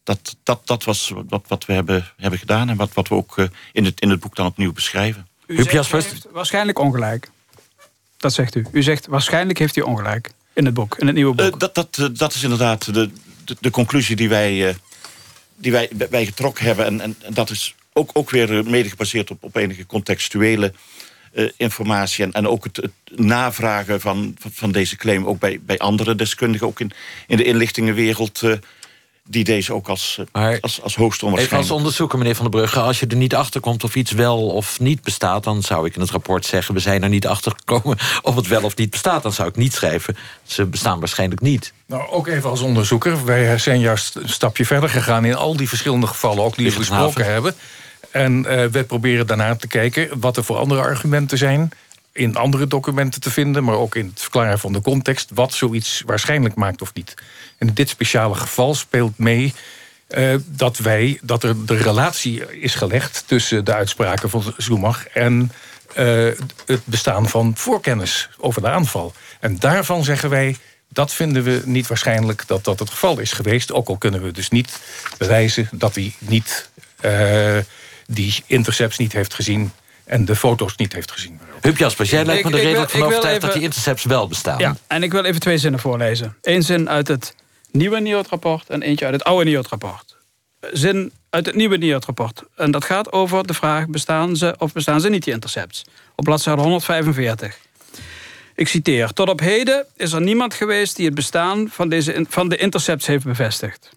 dat, dat, dat was wat, wat we hebben, hebben gedaan en wat, wat we ook eh, in, het, in het boek dan opnieuw beschrijven. U zegt, heeft waarschijnlijk ongelijk. Dat zegt u. U zegt waarschijnlijk heeft hij ongelijk. In het boek, in het nieuwe boek. Eh, dat, dat, eh, dat is inderdaad de, de, de conclusie die wij, eh, die wij, wij getrokken hebben. En, en, en dat is ook, ook weer mede gebaseerd op, op enige contextuele eh, informatie. En, en ook het, het navragen van, van, deze claim ook bij, bij andere deskundigen, ook in, in de inlichtingenwereld. eh, die deze ook als, uh, als, als hoogst Even als onderzoeker, meneer Van der Brugge... als je er niet achter komt of iets wel of niet bestaat... dan zou ik in het rapport zeggen... we zijn er niet achter gekomen of het wel of niet bestaat. Dan zou ik niet schrijven, ze bestaan waarschijnlijk niet. Nou, ook even als onderzoeker. Wij zijn juist een stapje verder gegaan... in al die verschillende gevallen, ook die we gesproken hebben. En uh, we proberen daarna te kijken wat er voor andere argumenten zijn in andere documenten te vinden... maar ook in het verklaren van de context... wat zoiets waarschijnlijk maakt of niet. En in dit speciale geval speelt mee... Uh, dat, wij, dat er de relatie is gelegd tussen de uitspraken van Zumach... en uh, het bestaan van voorkennis over de aanval. En daarvan zeggen wij, dat vinden we niet waarschijnlijk dat dat het geval is geweest. Ook al kunnen we dus niet bewijzen dat hij niet, die intercepts niet heeft gezien en de foto's niet heeft gezien. Huub Jaspers, jij lijkt me er redelijk van overtuigd dat die intercepts wel bestaan. Ja, en ik wil even twee zinnen voorlezen. Eén zin uit het nieuwe NIOD-rapport en eentje uit het oude NIOD-rapport. Zin uit het nieuwe NIOD-rapport. En dat gaat over de vraag, bestaan ze of bestaan ze niet, die intercepts? Op bladzijde 145. Ik citeer. Tot op heden is er niemand geweest die het bestaan van, deze, van de intercepts heeft bevestigd.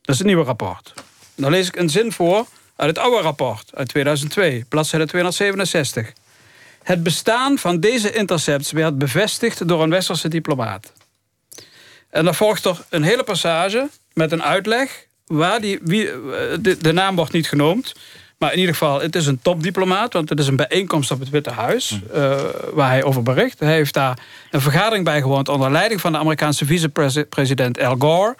Dat is het nieuwe rapport. Dan lees ik een zin voor uit het oude rapport uit 2002, bladzijde 267. Het bestaan van deze intercepts werd bevestigd door een westerse diplomaat. En dan volgt er een hele passage met een uitleg... waar die, wie, de, de naam wordt niet genoemd... Maar in ieder geval, het is een topdiplomaat... want het is een bijeenkomst op het Witte Huis... Uh, waar hij over bericht. Hij heeft daar een vergadering bijgewoond... onder leiding van de Amerikaanse vicepresident Al Gore...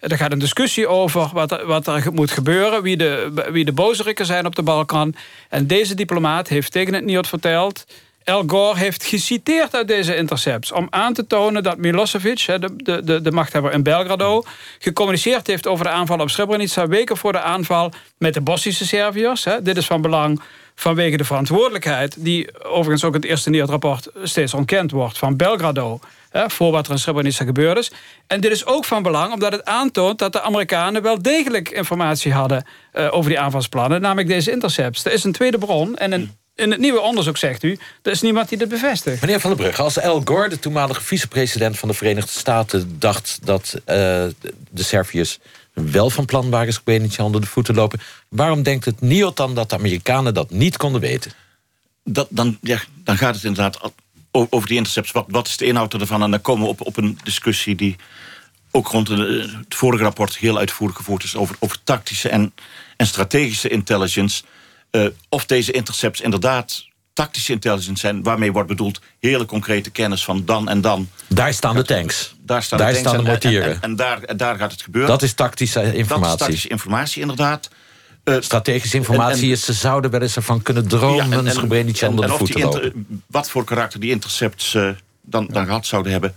Er gaat een discussie over wat, wat er moet gebeuren... Wie de, wie de zijn op de Balkan. En deze diplomaat heeft tegen het NIOD verteld... Al Gore heeft geciteerd uit deze intercepts... om aan te tonen dat Milosevic, de, de, de machthebber in Belgrado... gecommuniceerd heeft over de aanval op Srebrenica... weken voor de aanval met de Bosnische Serviërs. Dit is van belang vanwege de verantwoordelijkheid... die overigens ook in het eerste NIOD-rapport steeds ontkend wordt... van Belgrado voor wat er in Srebrenica gebeurd is. En dit is ook van belang omdat het aantoont dat de Amerikanen wel degelijk informatie hadden uh, over die aanvalsplannen, namelijk deze intercepts. Er is een tweede bron en een in het nieuwe onderzoek zegt u, er is niemand die dit bevestigt. Meneer Van der Brugge, als Al Gore, de toenmalige vicepresident van de Verenigde Staten... dacht dat uh, de Serviërs wel van plan waren Srebrenica onder de voeten lopen... waarom denkt het NIOT dan dat de Amerikanen dat niet konden weten? Dat, dan, ja, dan gaat het inderdaad over die intercepts. Wat, wat is de inhoud ervan? En dan komen we op, op een discussie die ook rond het vorige rapport heel uitvoerig gevoerd is over, over tactische en, en strategische intelligence. Uh, of deze intercepts inderdaad tactische intelligence zijn, waarmee wordt bedoeld hele concrete kennis van dan en dan. Daar staan de tanks. Daar staan daar de, staan de mortieren. En, en, en, daar, en daar gaat het gebeuren. Dat is tactische informatie. Dat is tactische informatie, inderdaad. Uh, Strategische informatie en, is, ze zouden wel eens ervan kunnen dromen... Ja, en, en, Srebrenica onder de voeten lopen. Wat voor karakter die intercepts uh, dan, dan gehad zouden hebben...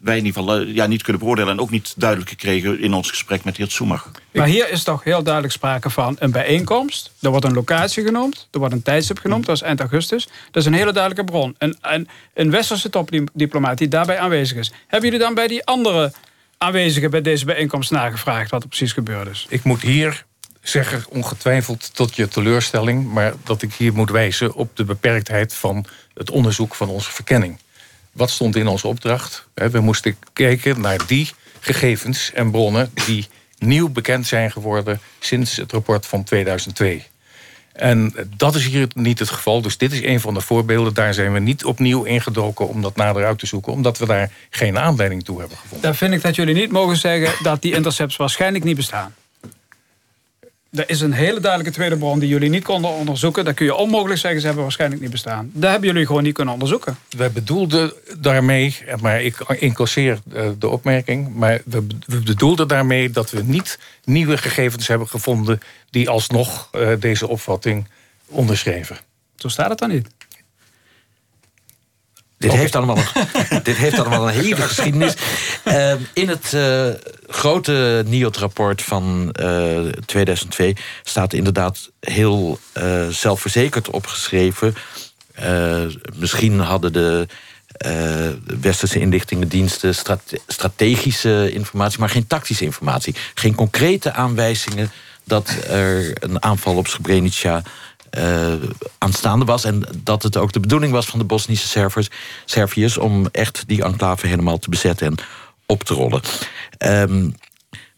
wij in ieder geval uh, ja, niet kunnen beoordelen... en ook niet duidelijk gekregen in ons gesprek met de heer Soemach. Maar hier is toch heel duidelijk sprake van een bijeenkomst. Er wordt een locatie genoemd, er wordt een tijdstip genoemd... dat is eind augustus. Dat is een hele duidelijke bron. En, en een westerse topdiplomaat die daarbij aanwezig is. Hebben jullie dan bij die andere aanwezigen... bij deze bijeenkomst nagevraagd wat er precies gebeurd is? Ik moet hier zeggen, ongetwijfeld tot je teleurstelling... maar dat ik hier moet wijzen op de beperktheid van het onderzoek van onze verkenning. Wat stond in onze opdracht? We moesten kijken naar die gegevens en bronnen... die nieuw bekend zijn geworden sinds het rapport van 2002. En dat is hier niet het geval. Dus dit is een van de voorbeelden. Daar zijn we niet opnieuw ingedoken om dat nader uit te zoeken. Omdat we daar geen aanleiding toe hebben gevonden. Dan vind ik dat jullie niet mogen zeggen dat die intercepts waarschijnlijk niet bestaan. Er is een hele duidelijke tweede bron die jullie niet konden onderzoeken. Dat kun je onmogelijk zeggen, ze hebben waarschijnlijk niet bestaan. Daar hebben jullie gewoon niet kunnen onderzoeken. Wij bedoelden daarmee, maar ik incasseer eh, de opmerking... maar we bedoelden daarmee dat we niet nieuwe gegevens hebben gevonden... die alsnog uh, deze opvatting onderschreven. Zo staat het dan niet. Dit heeft, allemaal een, dit heeft allemaal een hele geschiedenis. Uh, in het uh, grote NIOT-rapport van uh, eh, 2002 staat inderdaad heel zelfverzekerd opgeschreven. misschien hadden de westerse inlichtingendiensten strate strategische informatie, maar geen tactische informatie. Geen concrete aanwijzingen dat er een aanval op Srebrenica uh, aanstaande was. En dat het ook de bedoeling was van de Bosnische Serviërs, om echt die enclave helemaal te bezetten en op te rollen. Um,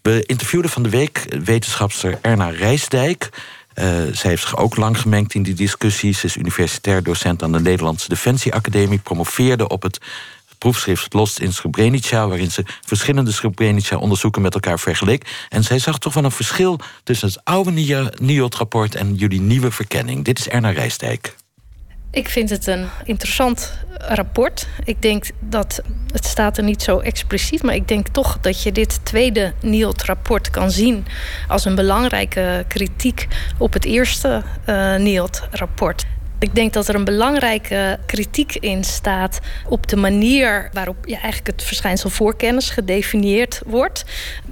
We interviewden van de week wetenschapster Erna Rijsdijk. Uh, zij heeft zich ook lang gemengd in die discussies. Ze is universitair docent aan de Nederlandse Defensieacademie. Promoveerde op het proefschrift Lost in Srebrenica... waarin ze verschillende Srebrenica-onderzoeken met elkaar vergeleek. En zij zag toch wel een verschil tussen het oude NIOT-rapport... en jullie nieuwe verkenning. Dit is Erna Rijsdijk. Ik vind het een interessant rapport. Ik denk dat het staat er niet zo expliciet, maar ik denk toch dat je dit tweede NIOT-rapport kan zien als een belangrijke kritiek op het eerste uh, NIOT-rapport. Ik denk dat er een belangrijke kritiek in staat op de manier waarop ja, eigenlijk het verschijnsel voorkennis gedefinieerd wordt.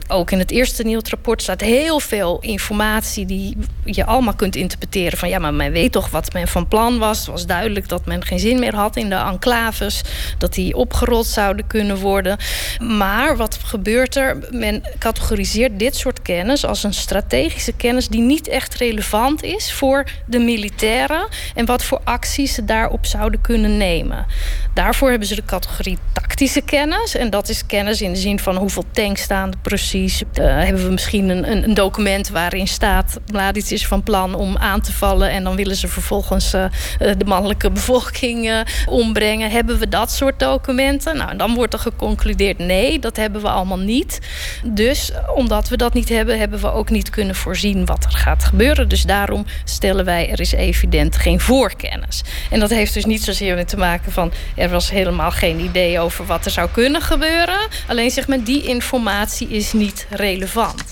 Ook in het eerste NIOT-rapport staat heel veel informatie die je allemaal kunt interpreteren. Van ja, maar men weet toch wat men van plan was. Het was duidelijk dat men geen zin meer had in de enclaves. Dat die opgerold zouden kunnen worden. Maar wat gebeurt er? Men categoriseert dit soort kennis als een strategische kennis die niet echt relevant is voor de militairen. En wat voor acties ze daarop zouden kunnen nemen. Daarvoor hebben ze de categorie tactische kennis. En dat is kennis in de zin van hoeveel tanks staan er precies. Uh, hebben we misschien een, een, document waarin staat... Mladic is van plan om aan te vallen... en dan willen ze vervolgens uh, de mannelijke bevolking ombrengen. Hebben we dat soort documenten? Nou, dan wordt er geconcludeerd nee, dat hebben we allemaal niet. Dus omdat we dat niet hebben... hebben we ook niet kunnen voorzien wat er gaat gebeuren. Dus daarom stellen wij er is evident geen voorkennis. En dat heeft dus niet zozeer met te maken van... er was helemaal geen idee over wat er zou kunnen gebeuren. Alleen zeg maar, die informatie is niet relevant.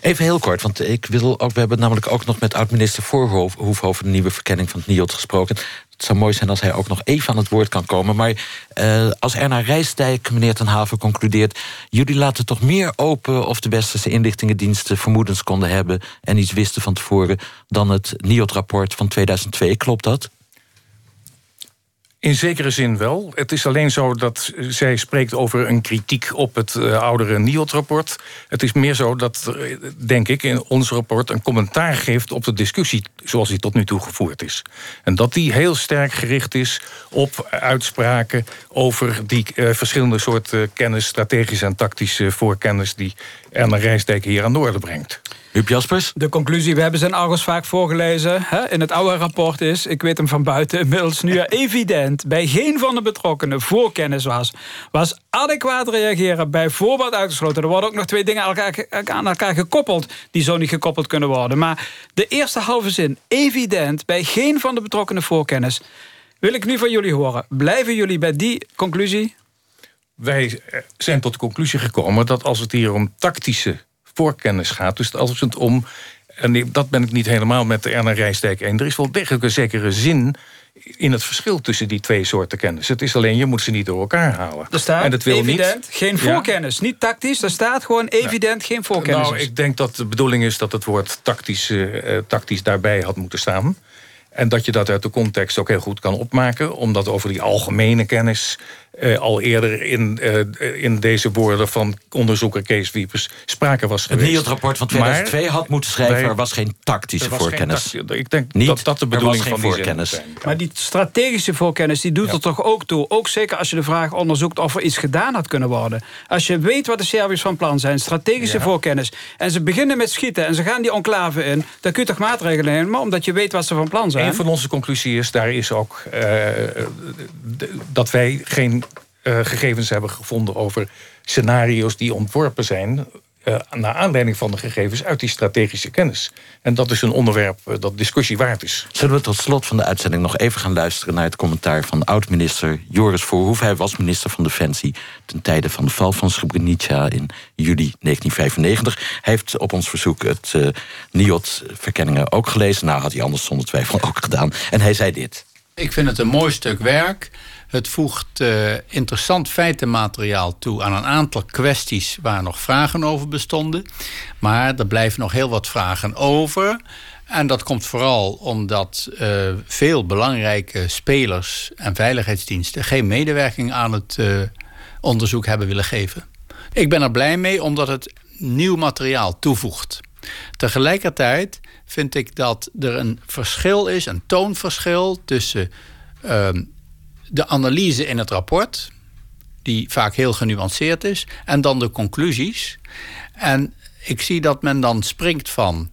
Even heel kort, want ik wil ook, we hebben namelijk ook nog met oud-minister Voorhoef over de nieuwe verkenning van het NIOT gesproken. Het zou mooi zijn als hij ook nog even aan het woord kan komen. Maar uh, als Erna Rijsdijk, meneer Ten Haven, concludeert... jullie laten toch meer open of de westerse inlichtingendiensten vermoedens konden hebben... en iets wisten van tevoren dan het NIOT-rapport van 2002. Klopt dat? In zekere zin wel. Het is alleen zo dat zij spreekt over een kritiek op het uh, oudere NIOT-rapport. Het is meer zo dat, denk ik, in ons rapport een commentaar geeft op de discussie zoals die tot nu toe gevoerd is. En dat die heel sterk gericht is op uitspraken over die verschillende soorten kennis, strategische en tactische voorkennis die Erna Rijsdijk hier aan de orde brengt. Huub Jaspers? De conclusie, we hebben zijn Argos vaak voorgelezen. Hè, in het oude rapport is, ik weet hem van buiten inmiddels nu evident... bij geen van de betrokkenen voorkennis was. Was adequaat reageren bijvoorbeeld uitgesloten. Er worden ook nog twee dingen aan elkaar, aan elkaar gekoppeld... die zo niet gekoppeld kunnen worden. Maar de eerste halve zin, evident bij geen van de betrokkenen voorkennis... wil ik nu van jullie horen. Blijven jullie bij die conclusie? Wij zijn tot de conclusie gekomen dat als het hier om tactische voorkennis gaat. Dus als het om, en dat ben ik niet helemaal met de Erna Rijsdijk één... er is wel degelijk een zekere zin in het verschil tussen die twee soorten kennis. Het is alleen, je moet ze niet door elkaar halen. Er staat en dat wil evident niet, geen voorkennis. Niet tactisch, er staat gewoon evident geen voorkennis. Nou, ik denk dat de bedoeling is dat het woord tactisch, uh, tactisch daarbij had moeten staan. En dat je dat uit de context ook heel goed kan opmaken. Omdat over die algemene kennis uh, al eerder in, uh, in deze woorden van onderzoeker Kees Wiepers sprake was geweest. Het NIOT-rapport van 2002 maar had moeten schrijven... er was geen tactische was voorkennis. Geen ik denk Niet, dat dat de bedoeling van die voorkennis. Zijn. Maar die strategische voorkennis die doet ja. er toch ook toe. Ook zeker als je de vraag onderzoekt of er iets gedaan had kunnen worden. Als je weet wat de Serviërs van plan zijn, strategische ja. voorkennis... en ze beginnen met schieten en ze gaan die enclave in... dan kun je toch maatregelen nemen, omdat je weet wat ze van plan zijn. Een van onze conclusies is, daar is ook uh, dat wij geen uh, gegevens hebben gevonden over scenario's die ontworpen zijn. Uh, naar aanleiding van de gegevens uit die strategische kennis. En dat is een onderwerp uh, dat discussie waard is. Zullen we tot slot van de uitzending nog even gaan luisteren... naar het commentaar van oud-minister Joris Voorhoef. Hij was minister van Defensie ten tijde van de val van Srebrenica... in juli 1995. Hij heeft op ons verzoek het uh, NIOT-verkenningen ook gelezen. Nou, had hij anders zonder twijfel ook gedaan. En hij zei dit. Ik vind het een mooi stuk werk... Het voegt uh, interessant feitenmateriaal toe aan een aantal kwesties waar nog vragen over bestonden. Maar er blijven nog heel wat vragen over. En dat komt vooral omdat uh, veel belangrijke spelers en veiligheidsdiensten geen medewerking aan het uh, onderzoek hebben willen geven. Ik ben er blij mee omdat het nieuw materiaal toevoegt. Tegelijkertijd vind ik dat er een verschil is, een toonverschil tussen ehm, de analyse in het rapport, die vaak heel genuanceerd is, en dan de conclusies. En ik zie dat men dan springt van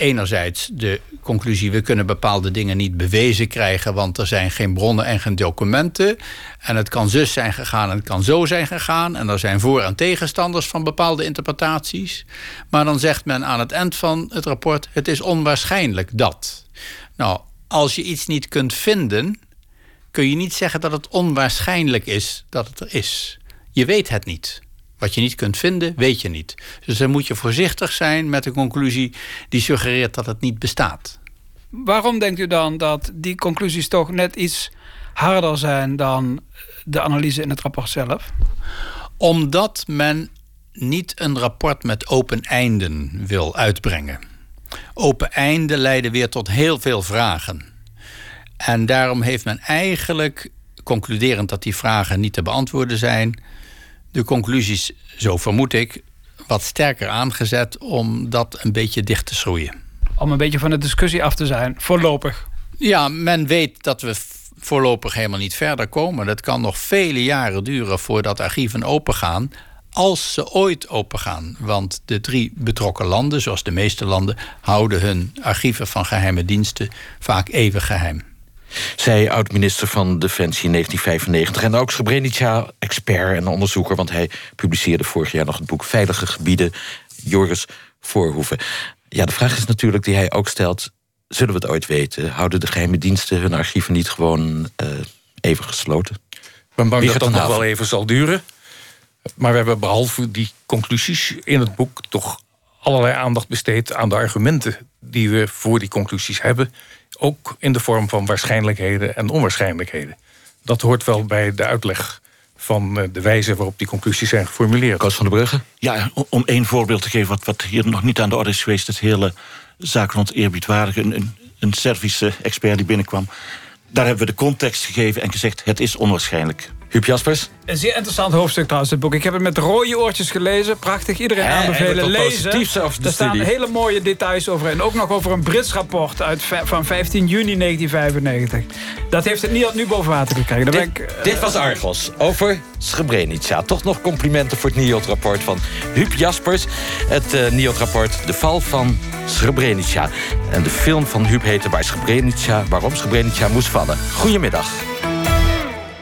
enerzijds de conclusie... we kunnen bepaalde dingen niet bewezen krijgen... want er zijn geen bronnen en geen documenten. En het kan zus zijn gegaan en het kan zo zijn gegaan. En er zijn voor- en tegenstanders van bepaalde interpretaties. Maar dan zegt men aan het eind van het rapport... het is onwaarschijnlijk dat. Nou, als je iets niet kunt vinden... kun je niet zeggen dat het onwaarschijnlijk is dat het er is. Je weet het niet. Wat je niet kunt vinden, weet je niet. Dus dan moet je voorzichtig zijn met een conclusie die suggereert dat het niet bestaat. Waarom denkt u dan dat die conclusies toch net iets harder zijn dan de analyse in het rapport zelf? Omdat men niet een rapport met open einden wil uitbrengen. Open einden leiden weer tot heel veel vragen. En daarom heeft men eigenlijk, concluderend dat die vragen niet te beantwoorden zijn, de conclusies, zo vermoed ik, wat sterker aangezet om dat een beetje dicht te schroeien. Om een beetje van de discussie af te zijn, voorlopig. Ja, men weet dat we voorlopig helemaal niet verder komen. Dat kan nog vele jaren duren voordat archieven opengaan. Als ze ooit opengaan. Want de drie betrokken landen, zoals de meeste landen, houden hun archieven van geheime diensten vaak even geheim. Zij oud-minister van Defensie in 1995 en ook Srebrenica-expert en onderzoeker, want hij publiceerde vorig jaar nog het boek Veilige Gebieden, Joris Voorhoeven. Ja, de vraag is natuurlijk die hij ook stelt: zullen we het ooit weten? Houden de geheime diensten hun archieven niet gewoon uh, even gesloten? Ik ben bang dat dat nog wel even zal duren. Maar we hebben behalve die conclusies in het boek toch allerlei aandacht besteed aan de argumenten die we voor die conclusies hebben ook in de vorm van waarschijnlijkheden en onwaarschijnlijkheden. Dat hoort wel bij de uitleg van eh, de wijze waarop die conclusies zijn geformuleerd. Koos van de Brugge? Ja, om één voorbeeld te geven wat, wat hier nog niet aan de orde is geweest... het hele zaak rond eerbiedwaardige, een, een, een Servische expert die binnenkwam... daar hebben we de context gegeven en gezegd het is onwaarschijnlijk. Huub Jaspers? Een zeer interessant hoofdstuk trouwens, het boek. Ik heb het met rode oortjes gelezen. Prachtig, iedereen He, aanbevelen lezen. Er staan hele mooie details over. En ook nog over een Brits rapport uit, van 15 juni 1995. Dat heeft het niet nu boven water gekregen. Dit, ik, uh, dit, was Argos over Srebrenica. Toch nog complimenten voor het NIOT-rapport van Huub Jaspers. Het uh, NIOT-rapport De Val van Srebrenica. En de film van Huub heette Waar Srebrenica, waarom Srebrenica moest vallen. Goedemiddag.